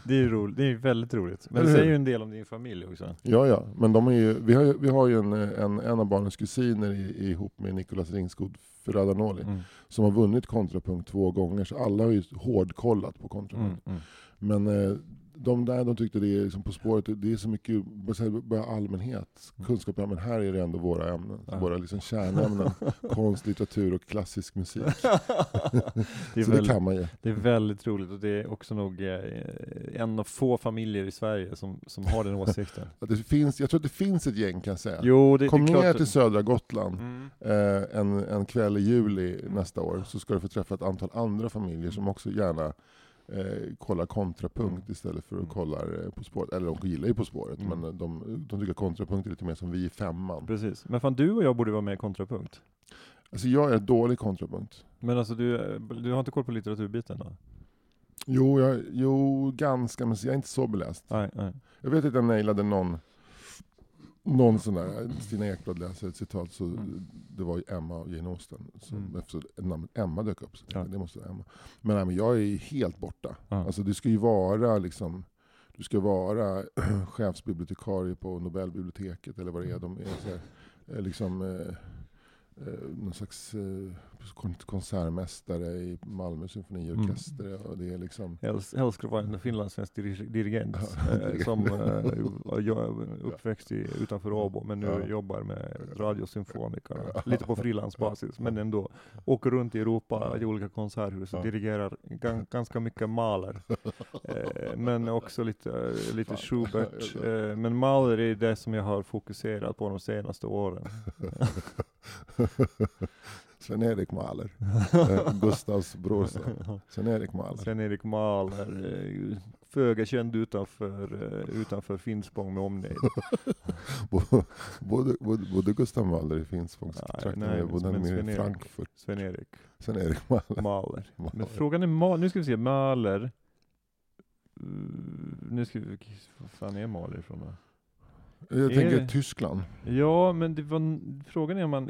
A: det är ju roligt, det är väldigt roligt. Men
B: Eller
A: det
B: hur?
A: säger ju en del om din familj också.
B: Ja, ja, men de är ju, vi, har ju, vi har ju en, en, en av barnens kusiner i, ihop med Nicolas Ringskog Ferradanoli
A: Mm.
B: som har vunnit kontrapunkt två gånger, så alla har ju hårdkollat på kontrapunkt.
A: Mm. Mm.
B: Men eh, de där de tyckte det är liksom På spåret, det är så mycket bara allmänhet, kunskap. Ja, men här är det ändå våra ämnen,
A: Ja.
B: våra liksom kärnämnen. konst, litteratur och klassisk musik.
A: Det är,
B: så det
A: väldigt,
B: kan man ju.
A: det är väldigt roligt och det är också nog eh, en av få familjer i Sverige som, som har den åsikten.
B: Det finns, jag tror att det finns ett gäng kan jag säga.
A: jo, det,
B: Kom
A: det
B: ner till södra Gotland
A: Mm.
B: eh, en, en kväll i juli nästa år så ska du få träffa ett antal andra familjer som också gärna eh, kollar kontrapunkt
A: Mm.
B: istället för att
A: Mm.
B: kolla eh, På spåret. Eller de gillar ju På spåret,
A: Mm.
B: men de, de tycker kontrapunkt är lite mer som vi i femman.
A: Precis. Men fan, du och jag borde vara med i kontrapunkt.
B: Alltså jag är dålig kontrapunkt.
A: Men alltså du, eh, du har inte koll på litteraturbiten då?
B: Jo, jag, jo, ganska, men jag är inte så beläst.
A: Nej, nej.
B: Jag vet att jag nailade någon, någon sån där, Stina Ekblad läser ett citat, så
A: Mm.
B: det var ju Emma och Jane Austen. Så
A: Mm.
B: Efter namnet Emma dök upp, så
A: Ja.
B: det måste vara Emma. Men, nej, men jag är ju helt borta.
A: Ja.
B: Alltså du ska ju vara liksom, du ska vara chefsbibliotekarie på Nobelbiblioteket eller vad det är. De är så här, eh, liksom, eh, någon slags eh, kon- konsertmästare i Malmö symfoniorkester.
A: Mm.
B: Och det är liksom,
A: Helst, skulle vara en finlandssvensk diri- dirigent
B: Ja,
A: eh, som eh, jag uppväxt i, utanför Åbo men nu
B: Ja.
A: jobbar med Radiosymfonikerna. Lite på frilansbasis men ändå åker runt i Europa i olika konserthus och
B: Ja.
A: dirigerar gan, ganska mycket Mahler. Eh, men också lite, eh, lite Schubert. Eh, men Mahler är det som jag har fokuserat på de senaste åren.
B: Sven-Erik Mahler, eh, Gustavs brorson. Sven-Erik Mahler.
A: Sven-Erik Mahler, eh, föga känd utanför, eh, utanför Finspång med omnejd.
B: Bo- Bodde, bodde, bodde Gustav Mahler i
A: Nej,
B: Finspångstrakten?
A: nej,
B: eller bodde han
A: men
B: i. Frankfurt?
A: Sven-Erik
B: Sven-Erik Mahler.
A: Mahler. Men
B: Mahler.
A: frågan är, nu ska vi se, Mahler. Nu ska vi, vad fan är Mahler ifrån då?
B: Jag
A: Är
B: tänker
A: det-
B: Tyskland.
A: Ja, men det var, frågan är om man,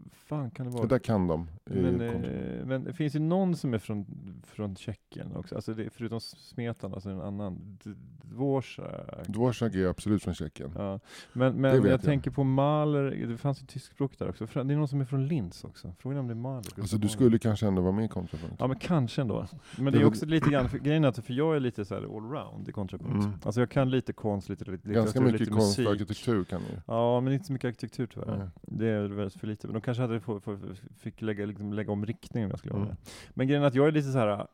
A: fan kan det vara?
B: Det där kan de.
A: men, eh, men det finns ju någon som är från, från Tjeckien också, alltså det, förutom Smetana så är det en annan, Dvorak.
B: Dvorak är absolut från Tjeckien.
A: Ja. Men, men jag,
B: jag.
A: tänker på Mahler, det fanns ju tyskspråk där också, det är någon som är från Linz också, frågan om det är Mahler.
B: Alltså du skulle kanske ändå vara med i kontrapunkt.
A: Ja men kanske ändå. Men
B: Det
A: är också lite grann, för, grejen är att för jag är lite så här allround i kontrapunkt.
B: Mm.
A: Alltså jag kan lite konst, lite litteratur,
B: Ganska mycket
A: lite
B: konst och
A: musik.
B: arkitektur kan du.
A: Ja, men inte så mycket arkitektur tyvärr.
B: Nej.
A: Det är väldigt för lite. Men de kanske hade få, få, fick lägga, liksom, lägga om riktning om jag skulle göra
B: Mm.
A: det. Men grejen är att jag är lite så här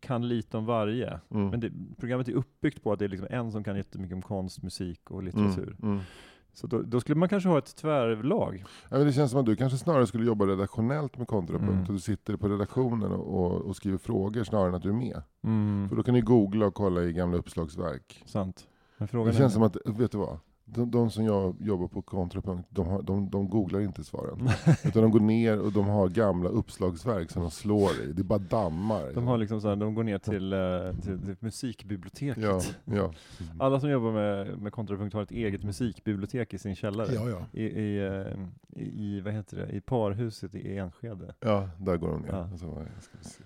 A: kan lite om varje.
B: Mm.
A: Men det, programmet är uppbyggt på att det är liksom en som kan jättemycket om konst, musik och litteratur.
B: Mm. Mm.
A: Så då, då skulle man kanske ha ett tvärlag.
B: Ja, men det känns som att du kanske snarare skulle jobba redaktionellt med kontrapunkt.
A: Mm.
B: Och du sitter på redaktionen och, och, och skriver frågor snarare än att du är med.
A: Mm.
B: För då kan du googla och kolla i gamla uppslagsverk.
A: Sant. Men
B: Det
A: frågan
B: känns
A: är...
B: som att, vet du vad? De, de som jag jobbar på kontrapunkt, de, har, de, de googlar inte svaren. Utan de går ner och de har gamla uppslagsverk som de slår i. Det är bara dammar.
A: De, har liksom så här, de går ner till, eh, till, till musikbiblioteket.
B: Ja, ja.
A: Alla som jobbar med, med kontrapunkt har ett eget musikbibliotek i sin källare.
B: Ja, ja.
A: I, i, eh, i, vad heter det, i parhuset i Enskede.
B: ja, där går de ner.
A: Ja.
B: Så, se.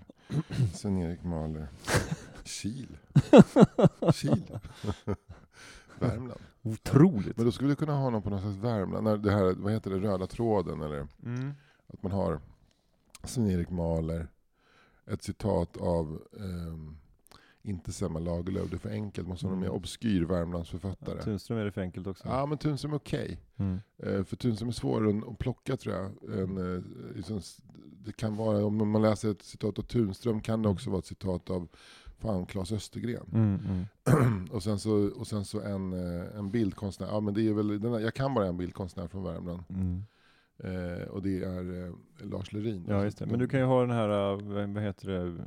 B: Sven-Erik Mahler. Kil. Kil. Värmland.
A: Otroligt!
B: Men då skulle du kunna ha någon på någon slags Värmland, när det här, vad heter det, röda tråden eller?
A: Mm.
B: Att man har Sven-Erik Mahler, ett citat av ehm, inte Selma Lagerlöf, det är för enkelt, måste vara någon
A: Mm.
B: mer obskyr
A: Ja,
B: Värmlandsförfattare.
A: Tunström är det för enkelt också.
B: Ja, men Tunström är okej.
A: Mm.
B: Eh, för Tunström är svårare att plocka tror jag. En, eh, liksom, det kan vara, om man läser ett citat av Tunström kan det också vara ett citat av fan, Claes Östergren.
A: Mm, mm.
B: och sen så, och sen så en, eh, en bildkonstnär, ja, men det är väl, den här, jag kan bara en bildkonstnär från Värmland.
A: Mm.
B: Eh, och det är eh, Lars Lerin.
A: Ja, just det. Men du kan ju ha den här, eh, vad heter det,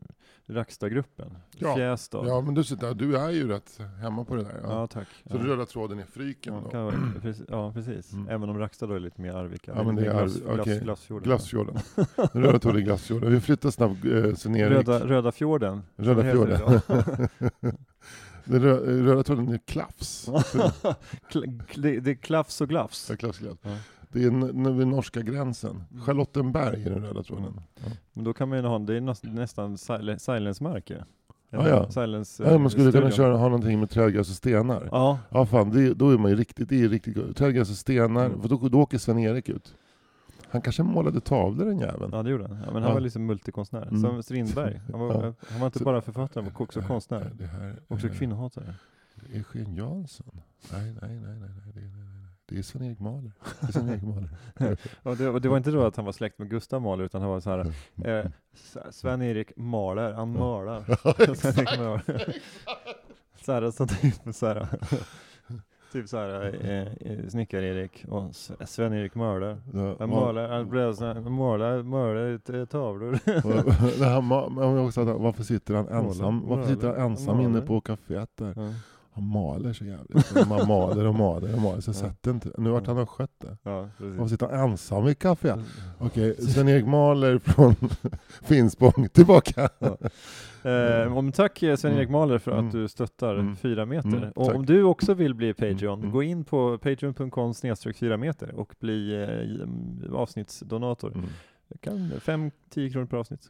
A: Rackstad-gruppen.
B: Ja.
A: Fjästad.
B: Ja, men du, sitter- du är ju rätt hemma på det där. Ja.
A: Ja, tack.
B: Så
A: ja.
B: den röda tråden är fryken
A: Ja,
B: då?
A: vara, precis, ja, precis.
B: Mm.
A: Även om Rackstad då är lite mer Arvika.
B: Ja, men det är
A: glass,
B: Arv- okej.
A: Glassfjorden.
B: Glassfjorden. Den röda tråden är Glassfjorden. Vi flyttar snabbt eh, Sven-Erik.
A: Röda, Röda fjorden.
B: Röda fjorden.
A: det.
B: Den rö- röda tråden är Klafs.
A: Kl- kl- det är klafs och glafs.
B: Ja, Klafs, Klafs.
A: Ja.
B: Det är n- n- vid norska gränsen.
A: Mm.
B: Charlottenberg är den röda tråden. Ja.
A: Men då kan man ju ha, det är näs- nästan sil- silence-märke.
B: Ja, ja.
A: Silence,
B: Ja, man skulle kunna
A: studion.
B: köra, ha någonting med trädgräs och stenar.
A: Ja,
B: Ja fan, det, då är man ju riktigt, det är riktigt. Trädgräs och stenar,
A: Mm.
B: för då, då åker Sven-Erik ut. Han kanske målade tavlor den jäveln.
A: ja det gjorde han. Ja, men han
B: Ja.
A: var liksom multikonstnär.
B: Mm.
A: Som Strindberg. Han var,
B: Ja.
A: han var inte
B: Så-
A: bara författare, han var också konstnär.
B: Det här,
A: Också
B: eh,
A: kvinnohatare.
B: Eugen Jansson? Nej, nej, nej, nej, nej, det, är- det är Sven-Erik Mahler. Det är Sven-Erik Mahler.
A: Och det, och det var inte då att han var släkt med Gustav Mahler, utan han var så här, eh, Sven-Erik Mahler, han malar. Mahler. Så här, så typ så här, typ så här, eh, eh, Snickar-Erik och Sven-Erik Mahler. Han målar, han här, målar, målar tavlor.
B: ma- men också varför sitter han ensam, varför sitter han ensam inne på kaféet där?
A: Ja.
B: Han maler så jävligt. Man maler och maler och maler, så jag
A: Ja.
B: sätter inte. Nu vart han har skött det.
A: Ja, precis.
B: sitter han ensam i kaféet? Okej, Sven-Erik Mahler från Finspång, tillbaka.
A: Eh, om tack eh, Sven-Erik
B: Mm.
A: Mahler för
B: Mm.
A: att du stöttar
B: Mm.
A: fyra meter.
B: Mm,
A: och om du också vill bli Patreon,
B: Mm.
A: gå in på patreon.com snedstreck fyra meter och bli eh, avsnittsdonator.
B: Mm.
A: Kan 5-10 kronor per avsnitt.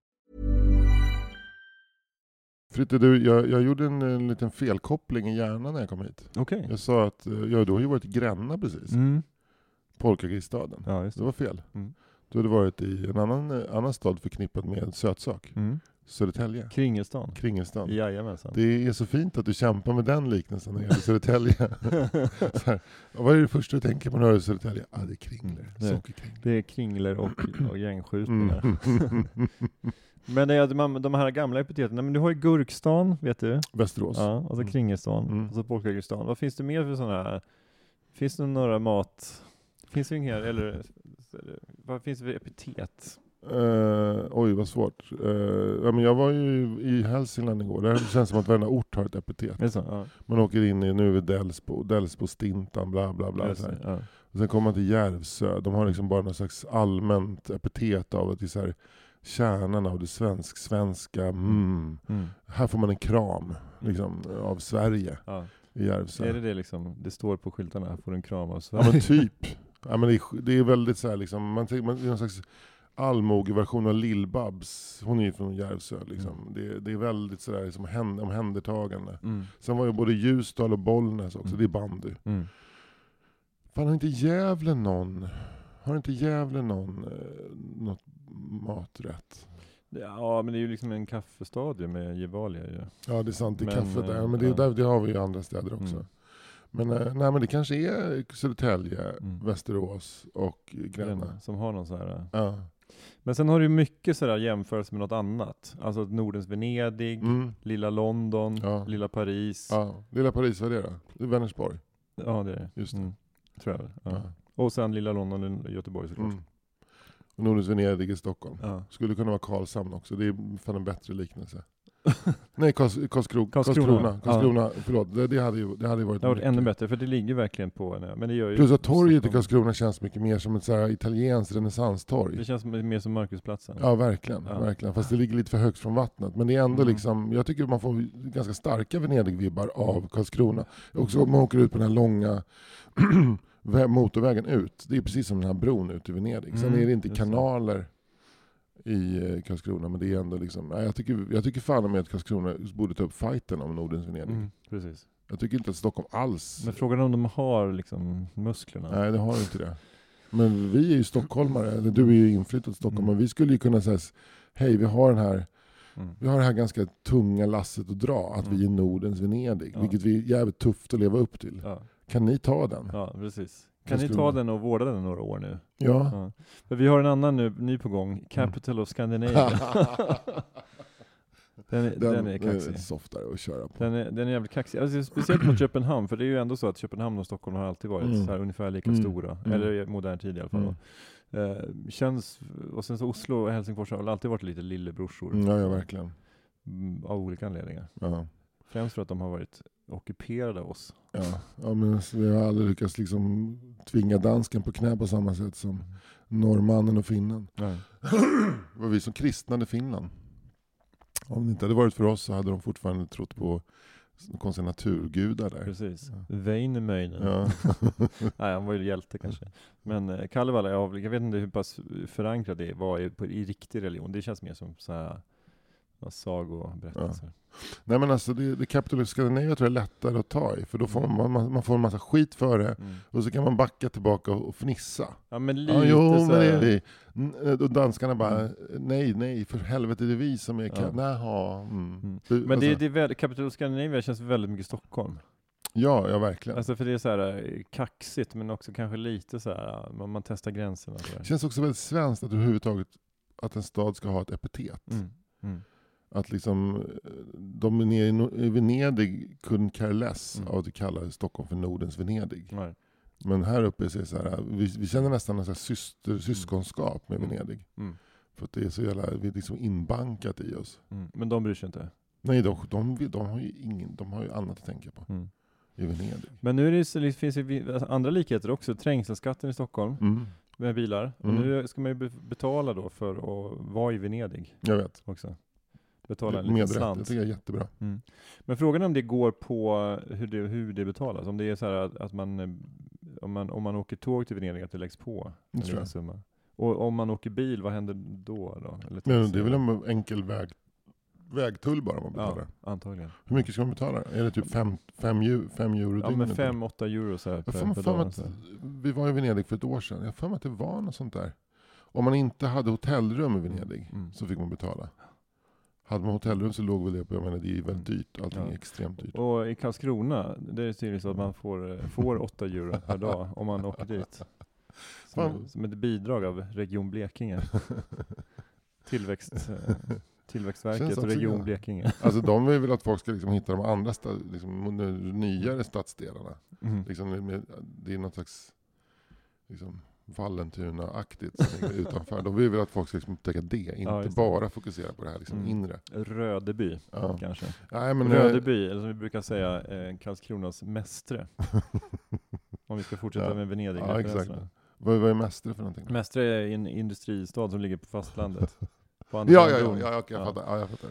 B: Fritte, du, jag, jag gjorde en, en liten felkoppling i hjärnan när jag kom hit.
A: Okej.
B: Jag sa att, eh, ja du har ju varit i Gränna precis,
A: Mm.
B: Polkagrisstaden.
A: Ja,
B: Det
A: det.
B: var fel.
A: Mm.
B: Du hade varit i en annan, eh, annan stad förknippad med sötsak.
A: Mm.
B: Södertälje.
A: Kringelstan.
B: Kringelstan.
A: Jajamensan.
B: Det är så fint att du kämpar med den liknelsen när det gäller Södertälje. så här, vad är det första du tänker på när du hör Södertälje? Ah, det är kringler.
A: Det är kringler och, och gängskjutningar.
B: Mm.
A: Men det är, de här gamla epiteten, men du har ju Gurkstan, vet du?
B: Västerås.
A: Ja, och så
B: Mm.
A: Kringelstan,
B: Mm.
A: och så Polkagristan. Vad finns det mer för sådana här? Finns det några mat... Finns det inga, eller, vad finns det för epitet?
B: Eh, oj, vad svårt. Eh, ja, men jag var ju i Hälsingland igår. Där känns som att varenda ort har ett epitet.
A: Så? Ja,
B: Man åker in i, nu är vi Delsbo, Delsbo, Stintan, bla bla bla. Så
A: det.
B: Och sen kommer man till Järvsö. De har liksom bara någon slags allmänt epitet av att det är så här, kärnan av det svensk-svenska. Mm.
A: Mm.
B: Här får man en kram liksom, av Sverige
A: Ja.
B: i Järvsö.
A: Är det det liksom, det står på skyltarna, här får du en kram av
B: Ja
A: Sverige?
B: men typ. Ja, men det, är, det är väldigt så här, liksom, man, man, det är någon slags allmogeversion av Lill-Babs. Hon är ju från Järvsö. Liksom. Det, det är väldigt sådär liksom, hän- omhändertagande.
A: Mm.
B: Sen var ju både Ljusdal och Bollnäs också,
A: Mm.
B: det är bandy.
A: Mm.
B: Fan har inte Gävle någon, har inte Gävle någon, eh, något maträtt?
A: Ja, men det är ju liksom en kaffestadie med Gevalia ju.
B: Ja det är sant, det är
A: Men,
B: kaffe där,
A: eh,
B: men det,
A: ja.
B: där, det har vi i andra städer också.
A: Mm.
B: Men, eh, nej, men det kanske är Södertälje,
A: Mm.
B: Västerås och Gränna.
A: Som har någon så här.
B: Ja.
A: Men sen har du ju mycket sådär jämförelse med något annat. Alltså Nordens Venedig,
B: Mm.
A: lilla London,
B: Ja.
A: lilla Paris. Ja,
B: Ja, lilla Paris, vad är det då? Det är Vänersborg.
A: det är det.
B: Just det.
A: Mm. Tror jag väl. Ja.
B: Ja.
A: Och sen lilla London och Göteborg såklart.
B: Mm. Och Nordens Venedig i Stockholm.
A: Ja.
B: Skulle kunna vara Karlshamn också, det är fan en bättre liknelse. Nej, Karls, Karlskro,
A: Karlskrona.
B: Karlskrona. Karlskrona, förlåt. Det, det, hade ju, det hade varit
A: Det varit ännu bättre, för det ligger verkligen på en ö. Men det gör ju
B: Plus att torget i. Karlskrona känns mycket mer som ett så här italienskt renässanstorg.
A: Det känns mer som Markusplatsen.
B: Ja, verkligen.
A: Ja.
B: verkligen. Fast det ligger lite för högt från vattnet. Men det är ändå
A: Mm.
B: liksom, jag tycker man får ganska starka Venedig-vibbar av Karlskrona. Också om man åker ut på den här långa motorvägen ut. Det är precis som den här bron ut i Venedig. Sen
A: Mm,
B: är det inte
A: det.
B: kanaler i eh, Karlskrona, men det är ändå liksom, jag tycker, jag tycker fan med att Karlskrona borde ta upp fighten om Nordens Venedig.
A: Mm, precis.
B: Jag tycker inte att Stockholm alls,
A: Men frågan är om de har liksom musklerna.
B: nej det har inte det. Men vi är ju stockholmare, eller du är ju inflyttad till Stockholm,
A: Mm.
B: men vi skulle ju kunna säga, hej vi har den här
A: Mm.
B: Vi har det här ganska tunga lasset att dra, att
A: Mm.
B: vi är Nordens Venedig.
A: Ja.
B: Vilket vi är jävligt tufft att leva upp till.
A: Ja,
B: Kan ni ta den?
A: ja, precis. Kan ni ta den och vårda den några år nu?
B: Ja.
A: Ja. Vi har en annan nu, ny på gång, Capital of Scandinavia. den, är- den, är kaxig.
B: softare att köra på.
A: Den är, den är jävligt kaxig. Alltså, speciellt mot Köpenhamn, för det är ju ändå så att Köpenhamn och Stockholm har alltid varit
B: Mm.
A: så här ungefär lika
B: Mm.
A: stora.
B: Mm.
A: Eller i modern tid i alla fall.
B: Mm.
A: Eh, känns, och sen så Oslo och Helsingfors har väl alltid varit lite lillebrorsor.
B: Mm, ja, ja, verkligen.
A: Mm, Av olika anledningar.
B: Ja.
A: Främst för att de har varit ockuperade av oss.
B: Ja. Ja, men vi har aldrig lyckats liksom tvinga dansken på knä på samma sätt som norrmannen och finnen.
A: Nej.
B: Det var vi som kristnade Finland. Om det inte hade varit för oss så hade de fortfarande trott på konstiga naturgudar där.
A: Precis.
B: Ja.
A: Väinämöinen.
B: Ja.
A: Nej, han var ju hjälte kanske. Men eh, Kalevala, jag, vet inte hur pass förankrat det var i, på, i riktig religion. Det känns mer som så här ja, sagoberättelser.
B: Nej men alltså det, det Capital of Scandinavia tror jag är lättare att ta i. För då får man, man, man får en massa skit för det.
A: Mm.
B: Och så kan man backa tillbaka och, och fnissa.
A: Ja men lite
B: Ja, jo,
A: så
B: men det är vi. Och danskarna bara, nej, nej, för helvete det är vi som är...
A: Ja.
B: Näha, mm.
A: Mm.
B: Du,
A: Men det,
B: alltså,
A: det väl, Capital of Scandinavia känns väldigt mycket Stockholm.
B: Ja, ja verkligen.
A: Alltså för det är så här eh, kaxigt men också kanske lite så här, man, man testar gränserna.
B: Det känns också väldigt svenskt att överhuvudtaget att en stad ska ha ett epitet.
A: Mm. Mm.
B: Att liksom, de nere i Venedig couldn't care less
A: Mm.
B: av att vi kallar Stockholm för Nordens Venedig.
A: Nej.
B: Men här uppe så är det så här, vi, vi känner nästan en så syster, syskonskap med
A: Mm.
B: Venedig.
A: Mm.
B: För att det är så jävla, vi är liksom inbankat i oss.
A: Mm. Men de bryr sig inte.
B: Nej, de, de, de, har ju ingen, de har ju annat att tänka på
A: Mm.
B: i Venedig.
A: Men nu det, det finns vi- alltså, andra likheter också. Trängselskatten i Stockholm
B: Mm,
A: med bilar. Och
B: Mm.
A: nu ska man ju be- betala då för att vara i Venedig
B: jag vet.
A: också. Betala en liten.
B: Jag
A: slant.
B: tycker det är jättebra.
A: Mm. Men frågan är om det går på hur det, hur det betalas. Om det är så här att, att man, eh, om man, om man åker tåg till Venedig, att det läggs på
B: Det
A: en liten
B: jag.
A: summa. Och om man åker bil, vad händer då? då? Eller
B: Men det är väl en enkel väg, vägtull bara man betalar.
A: Ja, antagligen.
B: Hur mycket ska man betala? Är det typ 5 fem, eu- fem euro
A: Ja, men
B: dygnet?
A: 5-8 euro så här
B: Jag
A: per, per dag.
B: att, vi var i Venedig för ett år sedan. Jag har för mig att det var något sånt där. Om man inte hade hotellrum i Venedig
A: Mm.
B: så fick man betala. Hade man hotellrum så låg väl det på, jag menar det är ju väldigt
A: Mm.
B: dyrt. Allting
A: Ja.
B: är extremt dyrt.
A: Och i Karlskrona, det är tydligen så att man får, eh, får 8 euro per dag om man åker dit. Som, som ett bidrag av Region Blekinge. Tillväxt, eh, Tillväxtverket och Region. Blekinge.
B: Alltså de vill väl att folk ska liksom hitta de andra sta, liksom, nyare stadsdelarna.
A: Mm.
B: Liksom, det är något slags liksom, Vallentuna-aktigt utanför. De vill väl att folk ska liksom upptäcka det, inte
A: det.
B: bara fokusera på det här liksom,
A: Mm.
B: inre.
A: Rödeby
B: Ja.
A: kanske.
B: Nej, men, eh,
A: Rödeby, eller som vi brukar säga, eh, Karlskronas mästre. Om vi ska fortsätta
B: Ja.
A: med Venedig.
B: Ja, exakt. Vad, vad är Mästre för någonting?
A: Mästre är en industristad som ligger på fastlandet. På andra
B: Ja, ja, ja, ja, okej, jag
A: Ja.
B: fattar. Ja, jag fattar.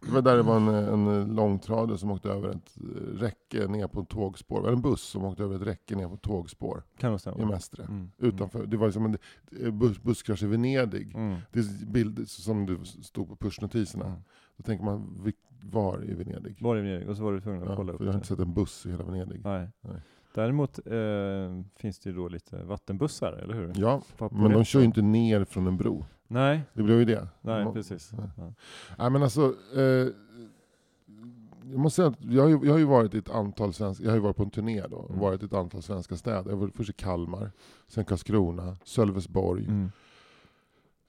B: Det var där det var en, en långtradare som åkte över ett räcke ner på ett tågspår. Det var en buss som åkte över ett räcke ner på ett tågspår
A: Kan nog
B: i. Mästre.
A: Mm.
B: Utanför. Det var som en eh, buss, busskrasch i Venedig.
A: Mm.
B: Det är bild som det stod på pushnotiserna.
A: Mm.
B: Då tänker man, var i Venedig?
A: Var i Venedig och så var du tvungen att
B: Ja,
A: kolla
B: för
A: upp
B: jag har
A: det.
B: inte sett en buss i hela Venedig.
A: Nej.
B: Nej.
A: Däremot eh, finns det ju då lite vattenbussar, eller hur?
B: Ja, men de kör ju inte ner från en bro.
A: Nej,
B: Det blev ju det.
A: nej
B: Man-
A: precis.
B: Nej.
A: Ja.
B: Nej men alltså, eh, jag måste säga att jag har, ju, jag har ju varit i ett antal svenska, jag har ju varit på en turné då,
A: Mm.
B: varit i ett antal svenska städer. Jag var först i Kalmar, sen Karlskrona, Sölvesborg,
A: Mm.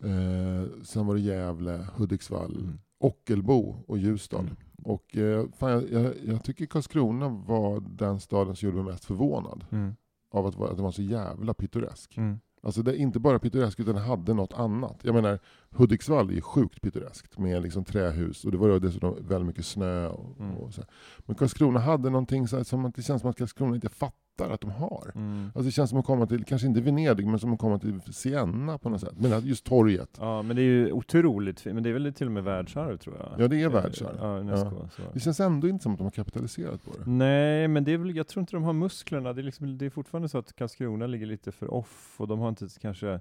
B: eh, sen var det Gävle, Hudiksvall,
A: Mm.
B: Ockelbo och Ljusdal.
A: Mm.
B: Och eh, fan, jag, jag, jag tycker Karlskrona var den staden som gjorde mig mest förvånad.
A: Mm.
B: Av att, att den var så jävla pittoresk.
A: Mm.
B: Alltså det är inte bara pittoresk utan hade något annat. Jag menar, Hudiksvall är ju sjukt pittoreskt med liksom trähus och det var dessutom väldigt mycket snö. Och,
A: Mm.
B: och så här. Men Karlskrona hade någonting så här, som att det känns som att Karlskrona inte fattar att de har.
A: Mm.
B: Alltså det känns som att komma till, kanske inte Venedig, men som att komma till Siena på något sätt. Men just torget.
A: Ja, men det är ju otroligt. Men det är väl till och med världsarv tror jag.
B: Ja, det är världsarv.
A: Ja, Unesco. Så.
B: Det känns ändå inte som att de har kapitaliserat på det.
A: Nej, men det är väl, jag tror inte de har musklerna. Det är, liksom, det är fortfarande så att Karlskrona ligger lite för off och de har inte kanske,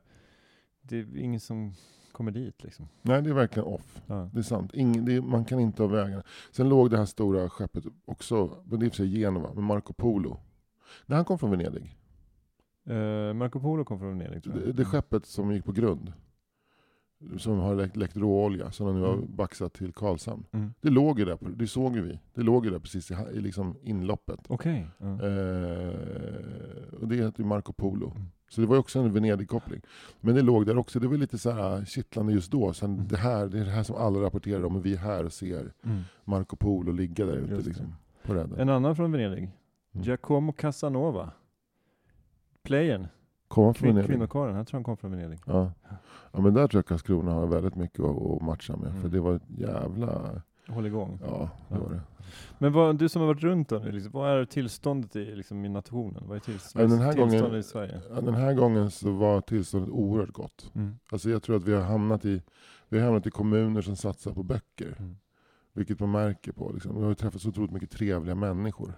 A: det är ingen som kommer dit liksom.
B: Nej, det är verkligen off.
A: Ja.
B: Det är sant. Ingen, det är, man kan inte ha vägarna. Sen låg det här stora skeppet också, men det är för sig Genova, med Marco Polo. När han kom från Venedig.
A: Eh, Marco Polo kom från Venedig tror jag.
B: Det, det skeppet som gick på grund. Som har läckt, läckt råolja, som nu har
A: Mm.
B: baxat till Karlshamn.
A: Mm.
B: Det låg ju där, det såg ju vi. Det låg ju där precis i, i liksom inloppet.
A: Okej. Ja.
B: Eh, och det heter ju Marco Polo.
A: Mm.
B: Så det var också en Venedig-koppling. Men det låg där också. Det var lite så här kittlande just då. Sen
A: Mm.
B: det, här, det är det här som alla rapporterar om. Och vi är här och ser
A: Mm.
B: Marco Polo ligga där ute liksom, på.
A: En annan från Venedig.
B: Mm.
A: Giacomo Casanova. Playern.
B: Kom han från
A: Kvin-
B: Venedig?
A: Kvinnokarlen. Jag tror han kom från Venedig.
B: Ja. ja, men där tror jag Karlskrona har väldigt mycket att, att matcha med. För
A: Mm.
B: det var ett jävla...
A: Håll igång.
B: Ja, det var det.
A: Men vad, du som har varit runt då nu, liksom, vad är tillståndet i, liksom, i nationen? Vad är tills,
B: Ja, den här
A: tillståndet
B: gången-
A: i Sverige?
B: Ja, den här gången så var tillståndet oerhört gott.
A: Mm.
B: Alltså jag tror att vi har hamnat i, vi har hamnat i kommuner som satsar på böcker.
A: Mm.
B: Vilket man märker på. Liksom. Vi har träffat så otroligt mycket trevliga människor.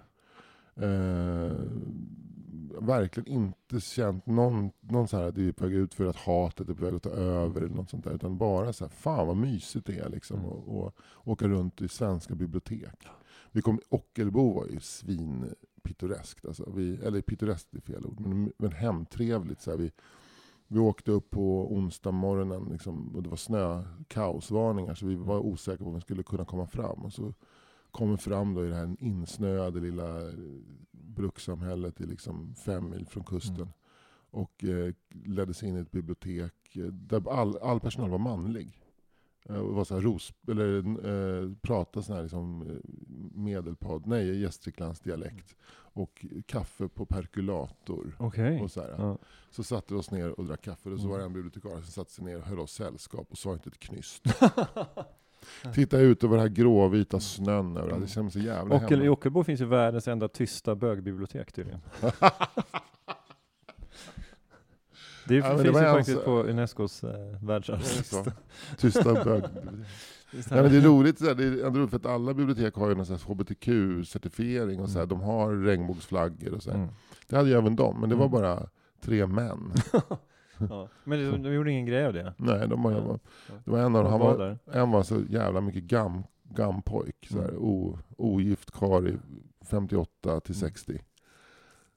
B: Eh, verkligen inte känt någon, någon så här att det är på väg ut för att hatet är på väg att ta över eller något sånt där. Utan bara så här, fan vad mysigt det är liksom.
A: Mm.
B: Och, och åka runt i svenska bibliotek. Vi kom, Ockelbo var ju svinpittoreskt. Alltså. Vi, eller pittoreskt är fel ord, men, men hemtrevligt. Så här. Vi, vi åkte upp på onsdag morgonen liksom, och det var snökaosvarningar så vi var osäkra på om vi skulle kunna komma fram. Och så kommer fram då i det här insnöade lilla eh, brukssamhället i liksom fem mil från kusten.
A: Mm.
B: Och eh, ledde sig in i ett bibliotek eh, där all, all personal var manlig. Eh, och var så här ros, eller eh, pratade sån här liksom, eh, medelpad, nej Gästriklands dialekt. Och kaffe på perkulator.
A: Okej.
B: Och så, här.
A: Ja.
B: så satte vi oss ner och drack kaffe. Och så
A: Mm.
B: var det en bibliotekarie som satte sig ner och höll oss sällskap och sa inte ett knyst. Titta ut över den här gråvita snön överallt. Det känns så jävla
A: I
B: hemma.
A: Ockelbo finns ju världens enda tysta bögbibliotek tydligen. Det
B: Ja, det
A: finns
B: var
A: ju faktiskt på Unescos eh,
B: Är det
A: världsarvslista.
B: Tysta bög. Ja, men det är roligt, det är roligt för att alla bibliotek har ju någon hbtq-certifiering och så här, de har regnbågsflaggor och så här.
A: Mm.
B: Det hade ju även de, men det var
A: Mm.
B: bara tre män.
A: Ja. Men de, de gjorde ingen grej av det.
B: Nej, de var,
A: Ja.
B: det var en av dem, han
A: var
B: en var så jävla mycket gam, gampojk. Så här,
A: Mm.
B: o, ogift karl i 58 till
A: Mm.
B: 60.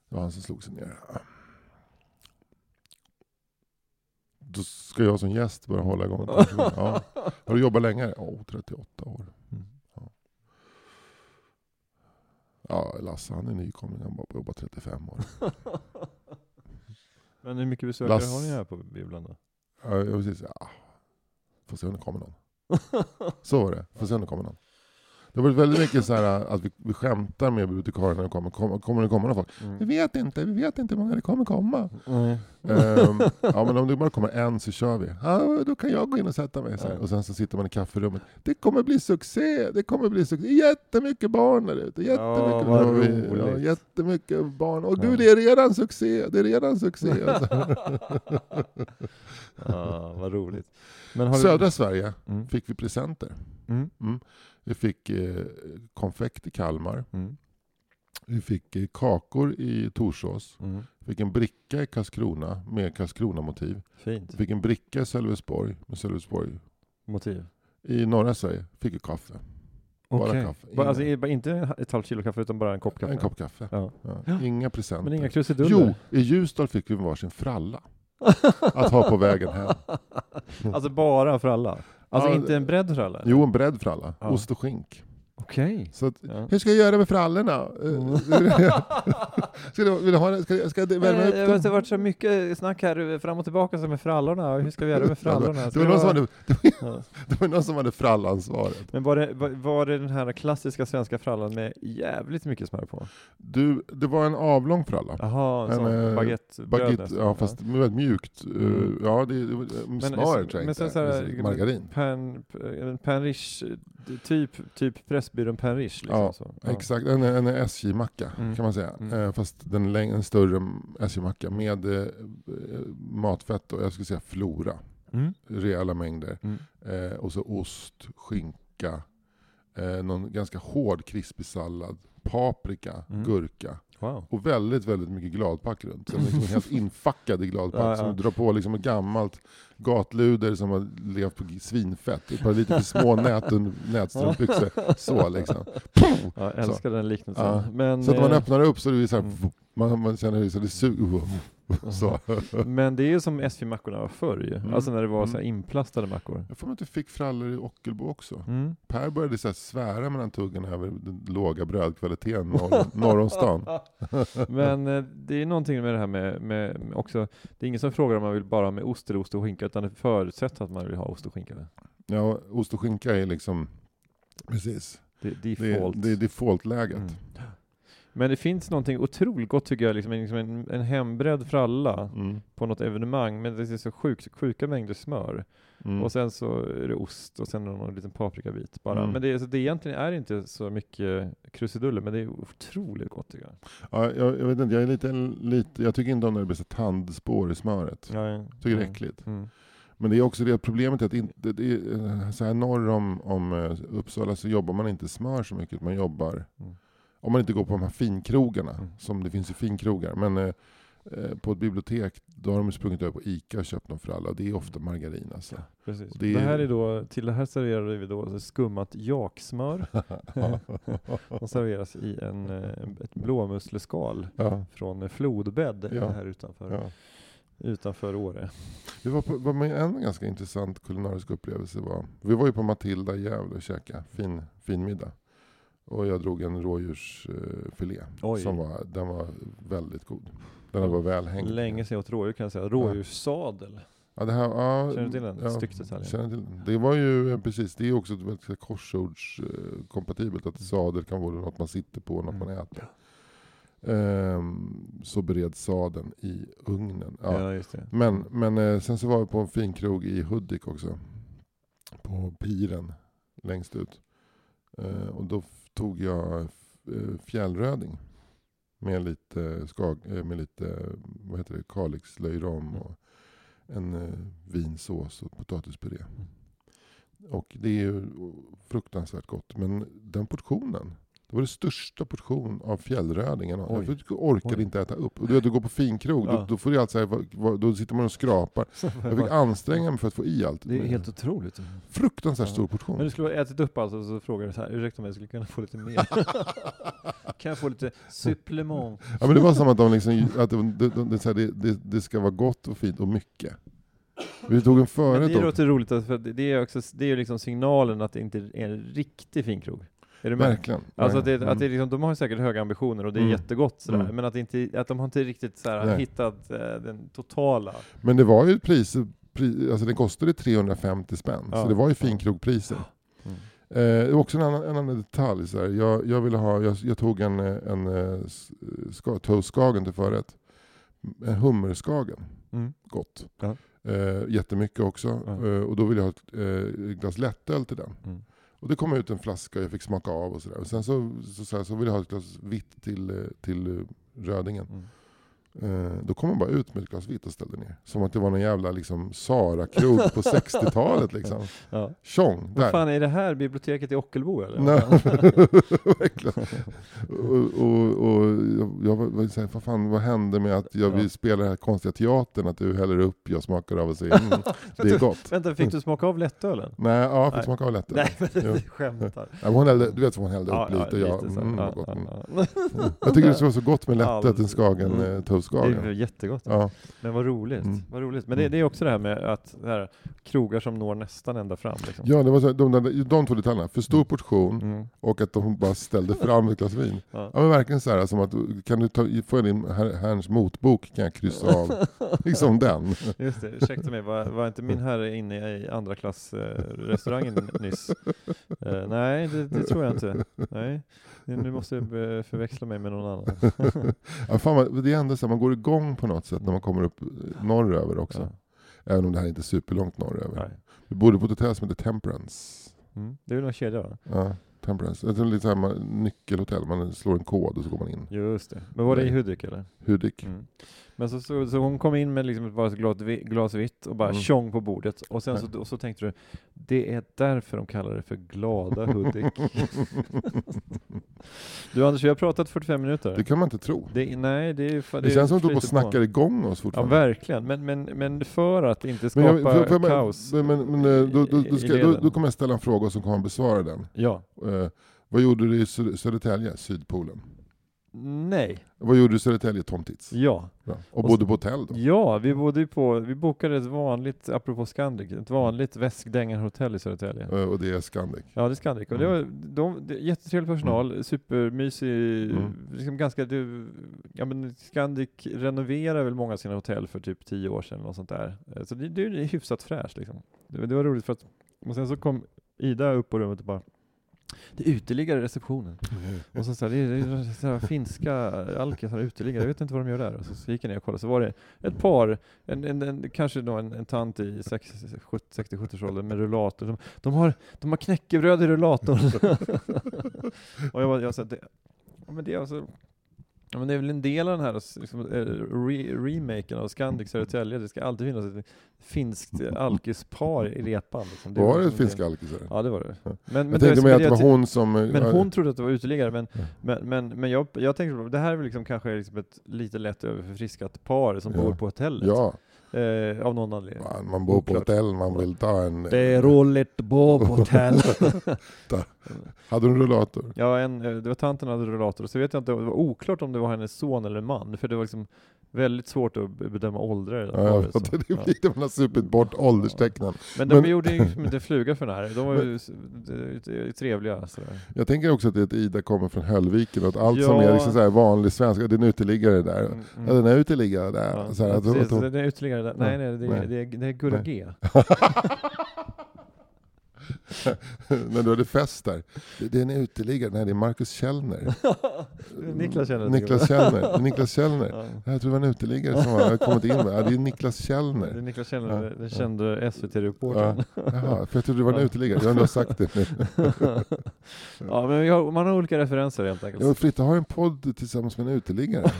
B: Det var han som slog sig ner. Då ska jag som gäst börja hålla igång. Ja. Har du jobbat länge? Ja, 38 år.
A: Mm.
B: Ja, Lasse han är nykomling, han har bara jobbat 35 år.
A: Men hur mycket besökare
B: Lass-
A: har ni här på bibblan då?
B: Ja, jag precis, ja. Får se om det kommer någon. Så var det, får se om det kommer någon. Det har varit väldigt mycket så här att vi, vi skämtar med bibliotekarierna när de kommer. Kommer, kommer det komma någon folk? Vi
A: Mm.
B: vet inte, vi vet inte hur många det kommer komma.
A: Nej.
B: Ehm, ja men om det bara kommer en så kör vi. Ja, då kan jag gå in och sätta mig. Så här. Och sen så sitter man i kafferummet. Det kommer bli succé, det kommer bli succé. Jättemycket barn där ute. Jättemycket, Ja, vi- ja, jättemycket barn. Och
A: Ja.
B: gud, det är redan succé, det är redan succé. Alltså.
A: Ja, vad roligt. Men har du-
B: Södra Sverige
A: Mm.
B: fick vi presenter.
A: Mm.
B: Mm. Vi fick eh, konfekt i Kalmar.
A: Mm.
B: Vi fick eh, kakor i Torsås.
A: Mm.
B: Vi fick en bricka i Karlskrona med Karlskrona-motiv.
A: Fint.
B: Vi fick en bricka i Sölvesborg med Sölvesborg.
A: Motiv.
B: I norra Sverige fick vi kaffe. Bara
A: Okej.
B: kaffe.
A: Alltså,
B: Inga-
A: bara inte ett halvt kilo kaffe utan bara en kopp kaffe?
B: En kopp kaffe.
A: Ja.
B: Ja. Inga presenter.
A: Men inga krusiduller?
B: Jo, i Ljusdal fick vi varsin fralla. Att ha på vägen hem.
A: Alltså bara för alla? Alltså
B: Ja,
A: inte en bredd för alla?
B: Jo, en bredd för alla.
A: Ja.
B: Ost och skink.
A: Okej.
B: Så att,
A: Ja.
B: hur ska jag göra med frallorna? Eh, ska du, vill du ha, det? ska, ska jag värma
A: Men,
B: upp
A: det har
B: dem?
A: varit så mycket snack här fram och tillbaka som med frallorna. Hur ska vi göra med frallorna?
B: Det var, någon som hade, det, var,
A: Ja.
B: det var någon som hade frallansvaret.
A: Men var det, var, var det den här klassiska svenska frallan med jävligt mycket smör på?
B: Du, det var en avlång fralla.
A: Jaha, en
B: En,
A: sån
B: eh, Baguette,
A: nästan.
B: ja, fast väldigt mjukt. eh,
A: Mm.
B: Ja, det,
A: Men-
B: smör tror jag
A: men
B: inte.
A: sen så här-
B: Margarin.
A: Pan, en Panrish, typ, typ Pressbyrån Panrish liksom.
B: Ja,
A: så.
B: Exakt, en, en SJ-macka
A: Mm.
B: kan man säga.
A: Mm.
B: Eh, fast den en större SJ-macka med eh, matfett och jag skulle säga flora.
A: Mm.
B: Rejäla mängder.
A: Mm.
B: Eh, och så ost, skinka, eh, någon ganska hård krispig sallad, paprika,
A: Mm.
B: gurka.
A: Wow.
B: Och väldigt, väldigt mycket gladpack runt. Så liksom helt infackad i gladpack.
A: Ja, ja.
B: Som drar på liksom ett gammalt gatluder som har levt på svinfett. Ett par lite för små nät, nätstrumpbyxor. Så liksom.
A: Ja, jag älskar den liknelsen.
B: Ja.
A: Men,
B: Så att när man
A: eh,
B: öppnar upp så är det så här,
A: Mm.
B: man, man känner hur så det suger. Så.
A: Men det är ju som SJ-mackorna var förr ju.
B: Mm.
A: Alltså när det var så här
B: Mm.
A: inplastade mackor.
B: Jag får mig att du fick frallor i Ockelbo också.
A: Mm.
B: Per började så svära mellan tuggarna över den låga brödkvaliteten norr, norr om stan.
A: Men eh, det är någonting med det här med, med, med också, det är ingen som frågar om man vill bara med ost eller ost och skinka, utan det förutsätter att man vill ha ost och skinka.
B: Ja, ost och skinka är liksom, precis.
A: Det är
B: Det
A: default.
B: det är defaultläget.
A: Mm. Men det finns någonting otroligt gott tycker jag, liksom, en- liksom en, en hembredd fralla
B: Mm.
A: på något evenemang, men det är så sjukt, sjuka mängder smör.
B: Mm.
A: Och sen så är det ost och sen någon liten paprikabit bara.
B: Mm.
A: Men det, är, så det egentligen är inte så mycket krusiduller, men det är otroligt gott tycker jag.
B: Ja, jag, jag vet inte, jag är lite, lite, jag tycker inte om när det blir så tandspår i smöret.
A: Ja, ja.
B: Tycker det är
A: Mm.
B: äckligt.
A: Mm.
B: Men det är också det problemet är att inte, det är, eh, så här norr om, om eh, Uppsala så jobbar man inte smör så mycket. Man jobbar,
A: Mm.
B: Om man inte går på de här finkrogarna,
A: Mm.
B: som det finns ju finkrogar. Men eh, eh, på ett bibliotek, då har de sprungit över på Ica och köpt dem för alla. Och det är ofta margarin alltså.
A: Precis.
B: Och
A: Det,
B: det är-
A: här är då, till det här serverar vi då skummat jaksmör. som serveras i en, eh, ett blåmussleskal
B: ja,
A: från Flodbädd
B: Ja.
A: här utanför,
B: ja.
A: utanför Åre.
B: Vi var, på, var en ganska intressant kulinarisk upplevelse. Var, vi var ju på Matilda i Gävle och käkade fin, fin middag. Och jag drog en rådjursfilé.
A: Oj.
B: Som var, den var väldigt god. Den var väl hängd.
A: Länge sedan jag åt rådjur kan jag säga. Rådjurssadel.
B: Ja, det här, ja,
A: Känner du till den?
B: Ja,
A: Styggt detalj.
B: känner till den. Det var ju precis, det är också väldigt korsordskompatibelt, att sadel kan vara något man sitter på, något
A: Mm.
B: man äter. Ehm, så bereds sadeln i ugnen. Ja.
A: Ja, just det.
B: Men, men eh, sen så var vi på en fin krog i Hudik också. På piren längst ut. Eh, och då tog jag eh, fjällröding. Med lite, skag, eh, med lite vad heter det, Kalix löjrom och en eh, vinsås och potatispuré. Och det är ju fruktansvärt gott. Men den portionen, det var det största portion av fjällrödingen.
A: Oj.
B: Jag orkade
A: Oj.
B: inte äta upp. Och du, du går på finkrog,
A: Ja.
B: då, då får du allt så här, vad- vad- då sitter man och skrapar. Jag fick anstränga mig för att få i allt.
A: Det är helt otroligt.
B: Fruktansvärt
A: Ja.
B: stor portion.
A: Men du skulle ha ätit upp allt och så frågade du så här, ursäkta mig, jag skulle kunna få lite mer? kan jag få lite supplement?
B: Ja, men det var som att de liksom, att det, det, det, det, ska vara gott och fint och mycket. Vi tog en förrätt
A: det låter roligt, för att det är också, det är ju liksom signalen att det inte är en riktig finkrog. Är du med?
B: Verkligen.
A: Alltså att, det, att det är liksom, de har säkert höga ambitioner och det är
B: Mm.
A: jättegott sådär,
B: Mm.
A: men att, inte, att de har inte riktigt såhär,
B: Nej.
A: hittat eh, den totala.
B: Men det var ju priser, pri, alltså den kostade 350 spänn,
A: Ja.
B: så det var ju finkrogpriser.
A: Mm.
B: Eh, också en annan, en annan detalj. Så här. Jag, jag, ville ha, jag, jag tog en, eh, en, en ska, toastskagen till förrätt. En hummerskagen.
A: Mm.
B: Gott.
A: Ja.
B: Eh, jättemycket också.
A: Ja.
B: Eh, och då ville jag ha ett eh, glas lättöl till den.
A: Mm.
B: Och det kom ut en flaska och jag fick smaka av och sådär. Sen så, så, så, här, så ville jag ha ett glas vitt till, eh, till eh, rödingen.
A: Mm.
B: Eh, då kom man bara ut med ett glas vitt och ställde ner. Som att det var någon jävla liksom, Sara-krog på 60-talet. Liksom.
A: Ja.
B: Tjong!
A: Vad fan, är det här biblioteket i Ockelbo eller?
B: Nej, verkligen. Och, och, och jag- jag var, var så här, vad fan, vad hände med att jag
A: Ja.
B: vill spela den här konstiga teatern, att du häller upp, jag smakar av och säger mm, det är gott.
A: Vänta, fick du smaka av lättölen?
B: Nej, ja, jag fick smaka av lättöl.
A: Nej, men du skämtar.
B: Ja, hon hällde, du vet hon hällde
A: Ja,
B: upp
A: ja,
B: lite jag,
A: lite så.
B: mm,
A: Ja, ja,
B: Mm.
A: ja.
B: Jag tycker det skulle vara så gott med lättöl till Skagen,
A: Mm.
B: Eh,
A: Det är jättegott.
B: Ja.
A: Men vad roligt.
B: Mm.
A: Vad roligt. Men det, det är också det här med att här, krogar som når nästan ända fram. Liksom.
B: Ja, det var så, de, de, de två detaljerna. För stor portion
A: Mm.
B: och att de bara ställde fram ett glas vin.
A: Ja.
B: Ja men verkligen så här, som att kan du ta, få din her, herrns motbok kan jag kryssa av. liksom den.
A: Just det, ursäkta mig, var, var inte min herre inne i andra klass eh, restaurangen nyss? Eh, nej, det, det tror jag inte. Nej, nu måste jag förväxla mig med någon annan.
B: Ja, fan, det är ändå så här, man går igång på något sätt när man kommer upp eh, norröver också.
A: Ja.
B: Även om det här inte är superlångt norröver.
A: Nej.
B: Vi bodde på ett hotell som heter Temperance.
A: Mm. Det är väl någon kedja va?
B: Ja, Temperance. Är lite så här, man, nyckelhotell, man slår en kod och så går man in.
A: Just det. Men var det i Hudik eller?
B: Hudik.
A: Mm. Men så, så, så hon kom in med liksom ett glas, glas vitt och bara
B: Mm.
A: tjong på bordet. Och sen så, och så tänkte du, det är därför de kallar det för glada Hudik. du Anders, vi har pratat 45 minuter.
B: Det kan man inte tro.
A: Det, nej, det är fa-
B: Det känns som att du snackar igång oss
A: Ja,
B: fortfarande.
A: verkligen. Men, men, men för att inte
B: Men,
A: skapa
B: jag, för, för,
A: kaos
B: men, men, men eh, då, då, då, ska, då, kommer jag ställa en fråga som kommer besvara den.
A: Ja.
B: Eh, vad gjorde du i Sö- Södertälje, Sydpolen?
A: Nej.
B: Vad gjorde du i Södertälje, Tom Tits?
A: Ja.
B: Bra. Och,
A: Och
B: bodde
A: så-
B: på hotell då?
A: Ja, vi bodde på, vi bokade ett vanligt, apropå Scandic, ett vanligt väskdängarhotell i Södertälje.
B: Eh, och det är Scandic.
A: Ja, det är Scandic. Och det var, de, det, jättetrevlig personal, supermysig,
B: Mm.
A: liksom ganska, du, ja men Scandic renoverar väl många av sina hotell för typ tio år sedan något sånt där. Eh, Så det, det är hyfsat fräscht liksom. Det, det var roligt för att, och sen så kom Ida upp på rummet och bara det är uteliggare i receptionen. Och så, så här, det är, så här, finska alkisar uteliggare, jag vet inte vad de gör där. Och så, så gick jag ner och kollade, så var det ett par, en, en, en, kanske då en, en tant i 60-70-årsåldern med rullator. De, de, har, de har knäckebröd i rullatorn. och jag, jag sa, det, men det är alltså Ja, men det är väl en del av den här liksom, eh, re remaken av Scandic Södertälje. Det ska alltid finnas ett finskt alkispar i repan. Liksom.
B: Var det
A: liksom
B: finska alkisar?
A: Ja, det var det.
B: Ja.
A: Men, men
B: jag tänkte
A: det,
B: att det var hon som... eh,
A: Men hon trodde att det var uteliggare, men,
B: Ja.
A: men, men, men jag, jag tänkte på det här är väl liksom kanske liksom ett lite lätt överförfriskat par som
B: Ja.
A: bor på hotellet.
B: Ja,
A: Eh, av någon anledning.
B: Man, man bor på hotell, man vill ta en...
A: Det är roligt att bo på hotell.
B: Hade du en rullator?
A: ja, en, eh, det var tanten hade rullator, så vet jag inte, det var oklart om det var hennes son eller man, för det var liksom väldigt svårt att be- bedöma åldrar det
B: Ja,
A: så.
B: det
A: Ja.
B: blir man har supit bort ålderstecknen.
A: Men de
B: Men-
A: gjorde ju inte fluga för den här, de var ju trevliga sådär.
B: Jag tänker också att det är att Ida kommer från Höllviken och att allt
A: Ja.
B: som är liksom så vanlig svenska, det är en uteliggare där.
A: Mm, mm.
B: Ja, den är uteliggare där.
A: Ja,
B: så här,
A: ja, precis,
B: att, hon-
A: det är ytterligare där. Nej, nej, det är, det är, det är Gurra G.
B: när du hade fest där. Det, det är en uteliggare, nej det är Marcus Källner.
A: Niklas känner
B: Niklas Källner. Niklas Källner.
A: Ja.
B: Jag tror det var en uteliggare som har kommit in med. Ja, det är Niklas
A: Det är
B: Källner.
A: Niklas känner,
B: Ja,
A: den
B: ja.
A: kände SVT-reportern.
B: Ja. Jaha, för jag trodde det var en
A: Ja.
B: uteliggare. Jag har ändå sagt det nu.
A: Ja, men har, man har olika referenser helt enkelt.
B: Och Fritte har en podd tillsammans med en uteliggare.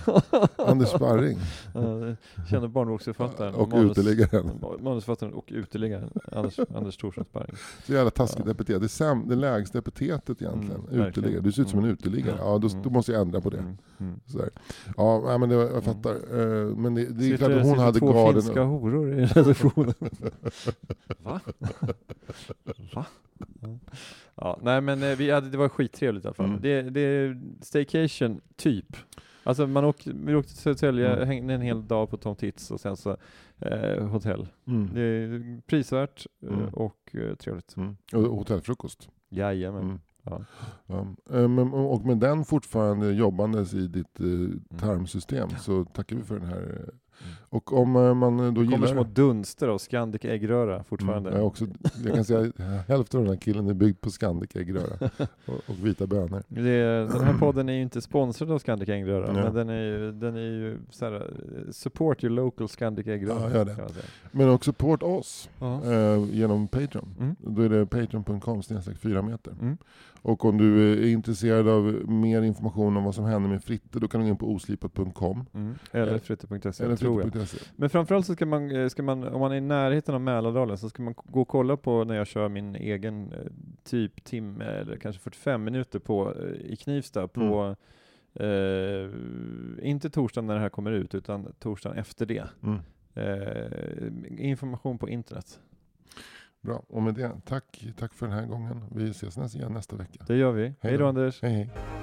B: Anders Sparring.
A: Ja, kände barnboksförfattaren
B: Och
A: manus-
B: uteliggaren.
A: Manusförfattaren och uteliggaren Anders, Anders Thorsson Sparring.
B: Så jävla taskigt epitet. Det sam, det lägsta epitetet egentligen.
A: Mm,
B: uteliggare. Du ser ut som en
A: Mm.
B: uteliggare. Ja, då, då måste jag ändra på det.
A: Mm, mm.
B: Sådär. Ja, men det, jag fattar. Eh, Men det, det är klart att hon hade
A: två
B: garden...
A: finska horor i redaktionen. Va? Va? Ja. Ja, nej men eh, vi hade, det var skittrevligt i alla fall.
B: Mm.
A: Det, det är staycation, typ. Alltså man åkte, vi åkte till Södertälje,
B: Mm.
A: hängde en hel dag på Tom Tits och sen så eh, hotell.
B: Mm.
A: Det är prisvärt eh,
B: Mm.
A: och eh, trevligt.
B: Mm. Och hotellfrukost.
A: Jajamän.
B: Mm.
A: Ja.
B: Ja. Eh, Men, och med den fortfarande jobbandes i ditt eh, tarmsystem så tackar vi för den här. Eh, Och om eh, man eh, då
A: Det kommer
B: gillar...
A: små dunster av Scandic äggröra fortfarande.
B: Mm, jag, också, jag kan säga hälften av den här killen är byggd på Scandic äggröra och, och vita bönor.
A: Det, den här podden är ju inte sponsrad av Scandic äggröra,
B: Ja.
A: men den är ju, den är ju här, eh, support your local Scandic äggröra.
B: Ja, gör det. Men också support oss eh, genom Patreon.
A: Mm.
B: Då är det patreon.com snedstreck 4 meter.
A: Mm.
B: Och om du är intresserad av mer information om vad som händer med Fritte, då kan du gå in på oslipat.com.
A: Mm. Eller fritte.se tror jag. Men framförallt så ska man, eh, ska man, om man är i närheten av Mälardalen, så ska man gå och kolla på när jag kör min egen eh, typ timme eller kanske 45 minuter på, eh, i Knivsta på eh, inte torsdagen när det här kommer ut, utan torsdagen efter det.
B: Mm.
A: Eh, information på internet.
B: Bra, och med det, tack, tack för den här gången. Vi ses nästa, igen nästa vecka.
A: Det gör vi.
B: Hej
A: Hej
B: då.
A: då Anders.
B: Hej hej.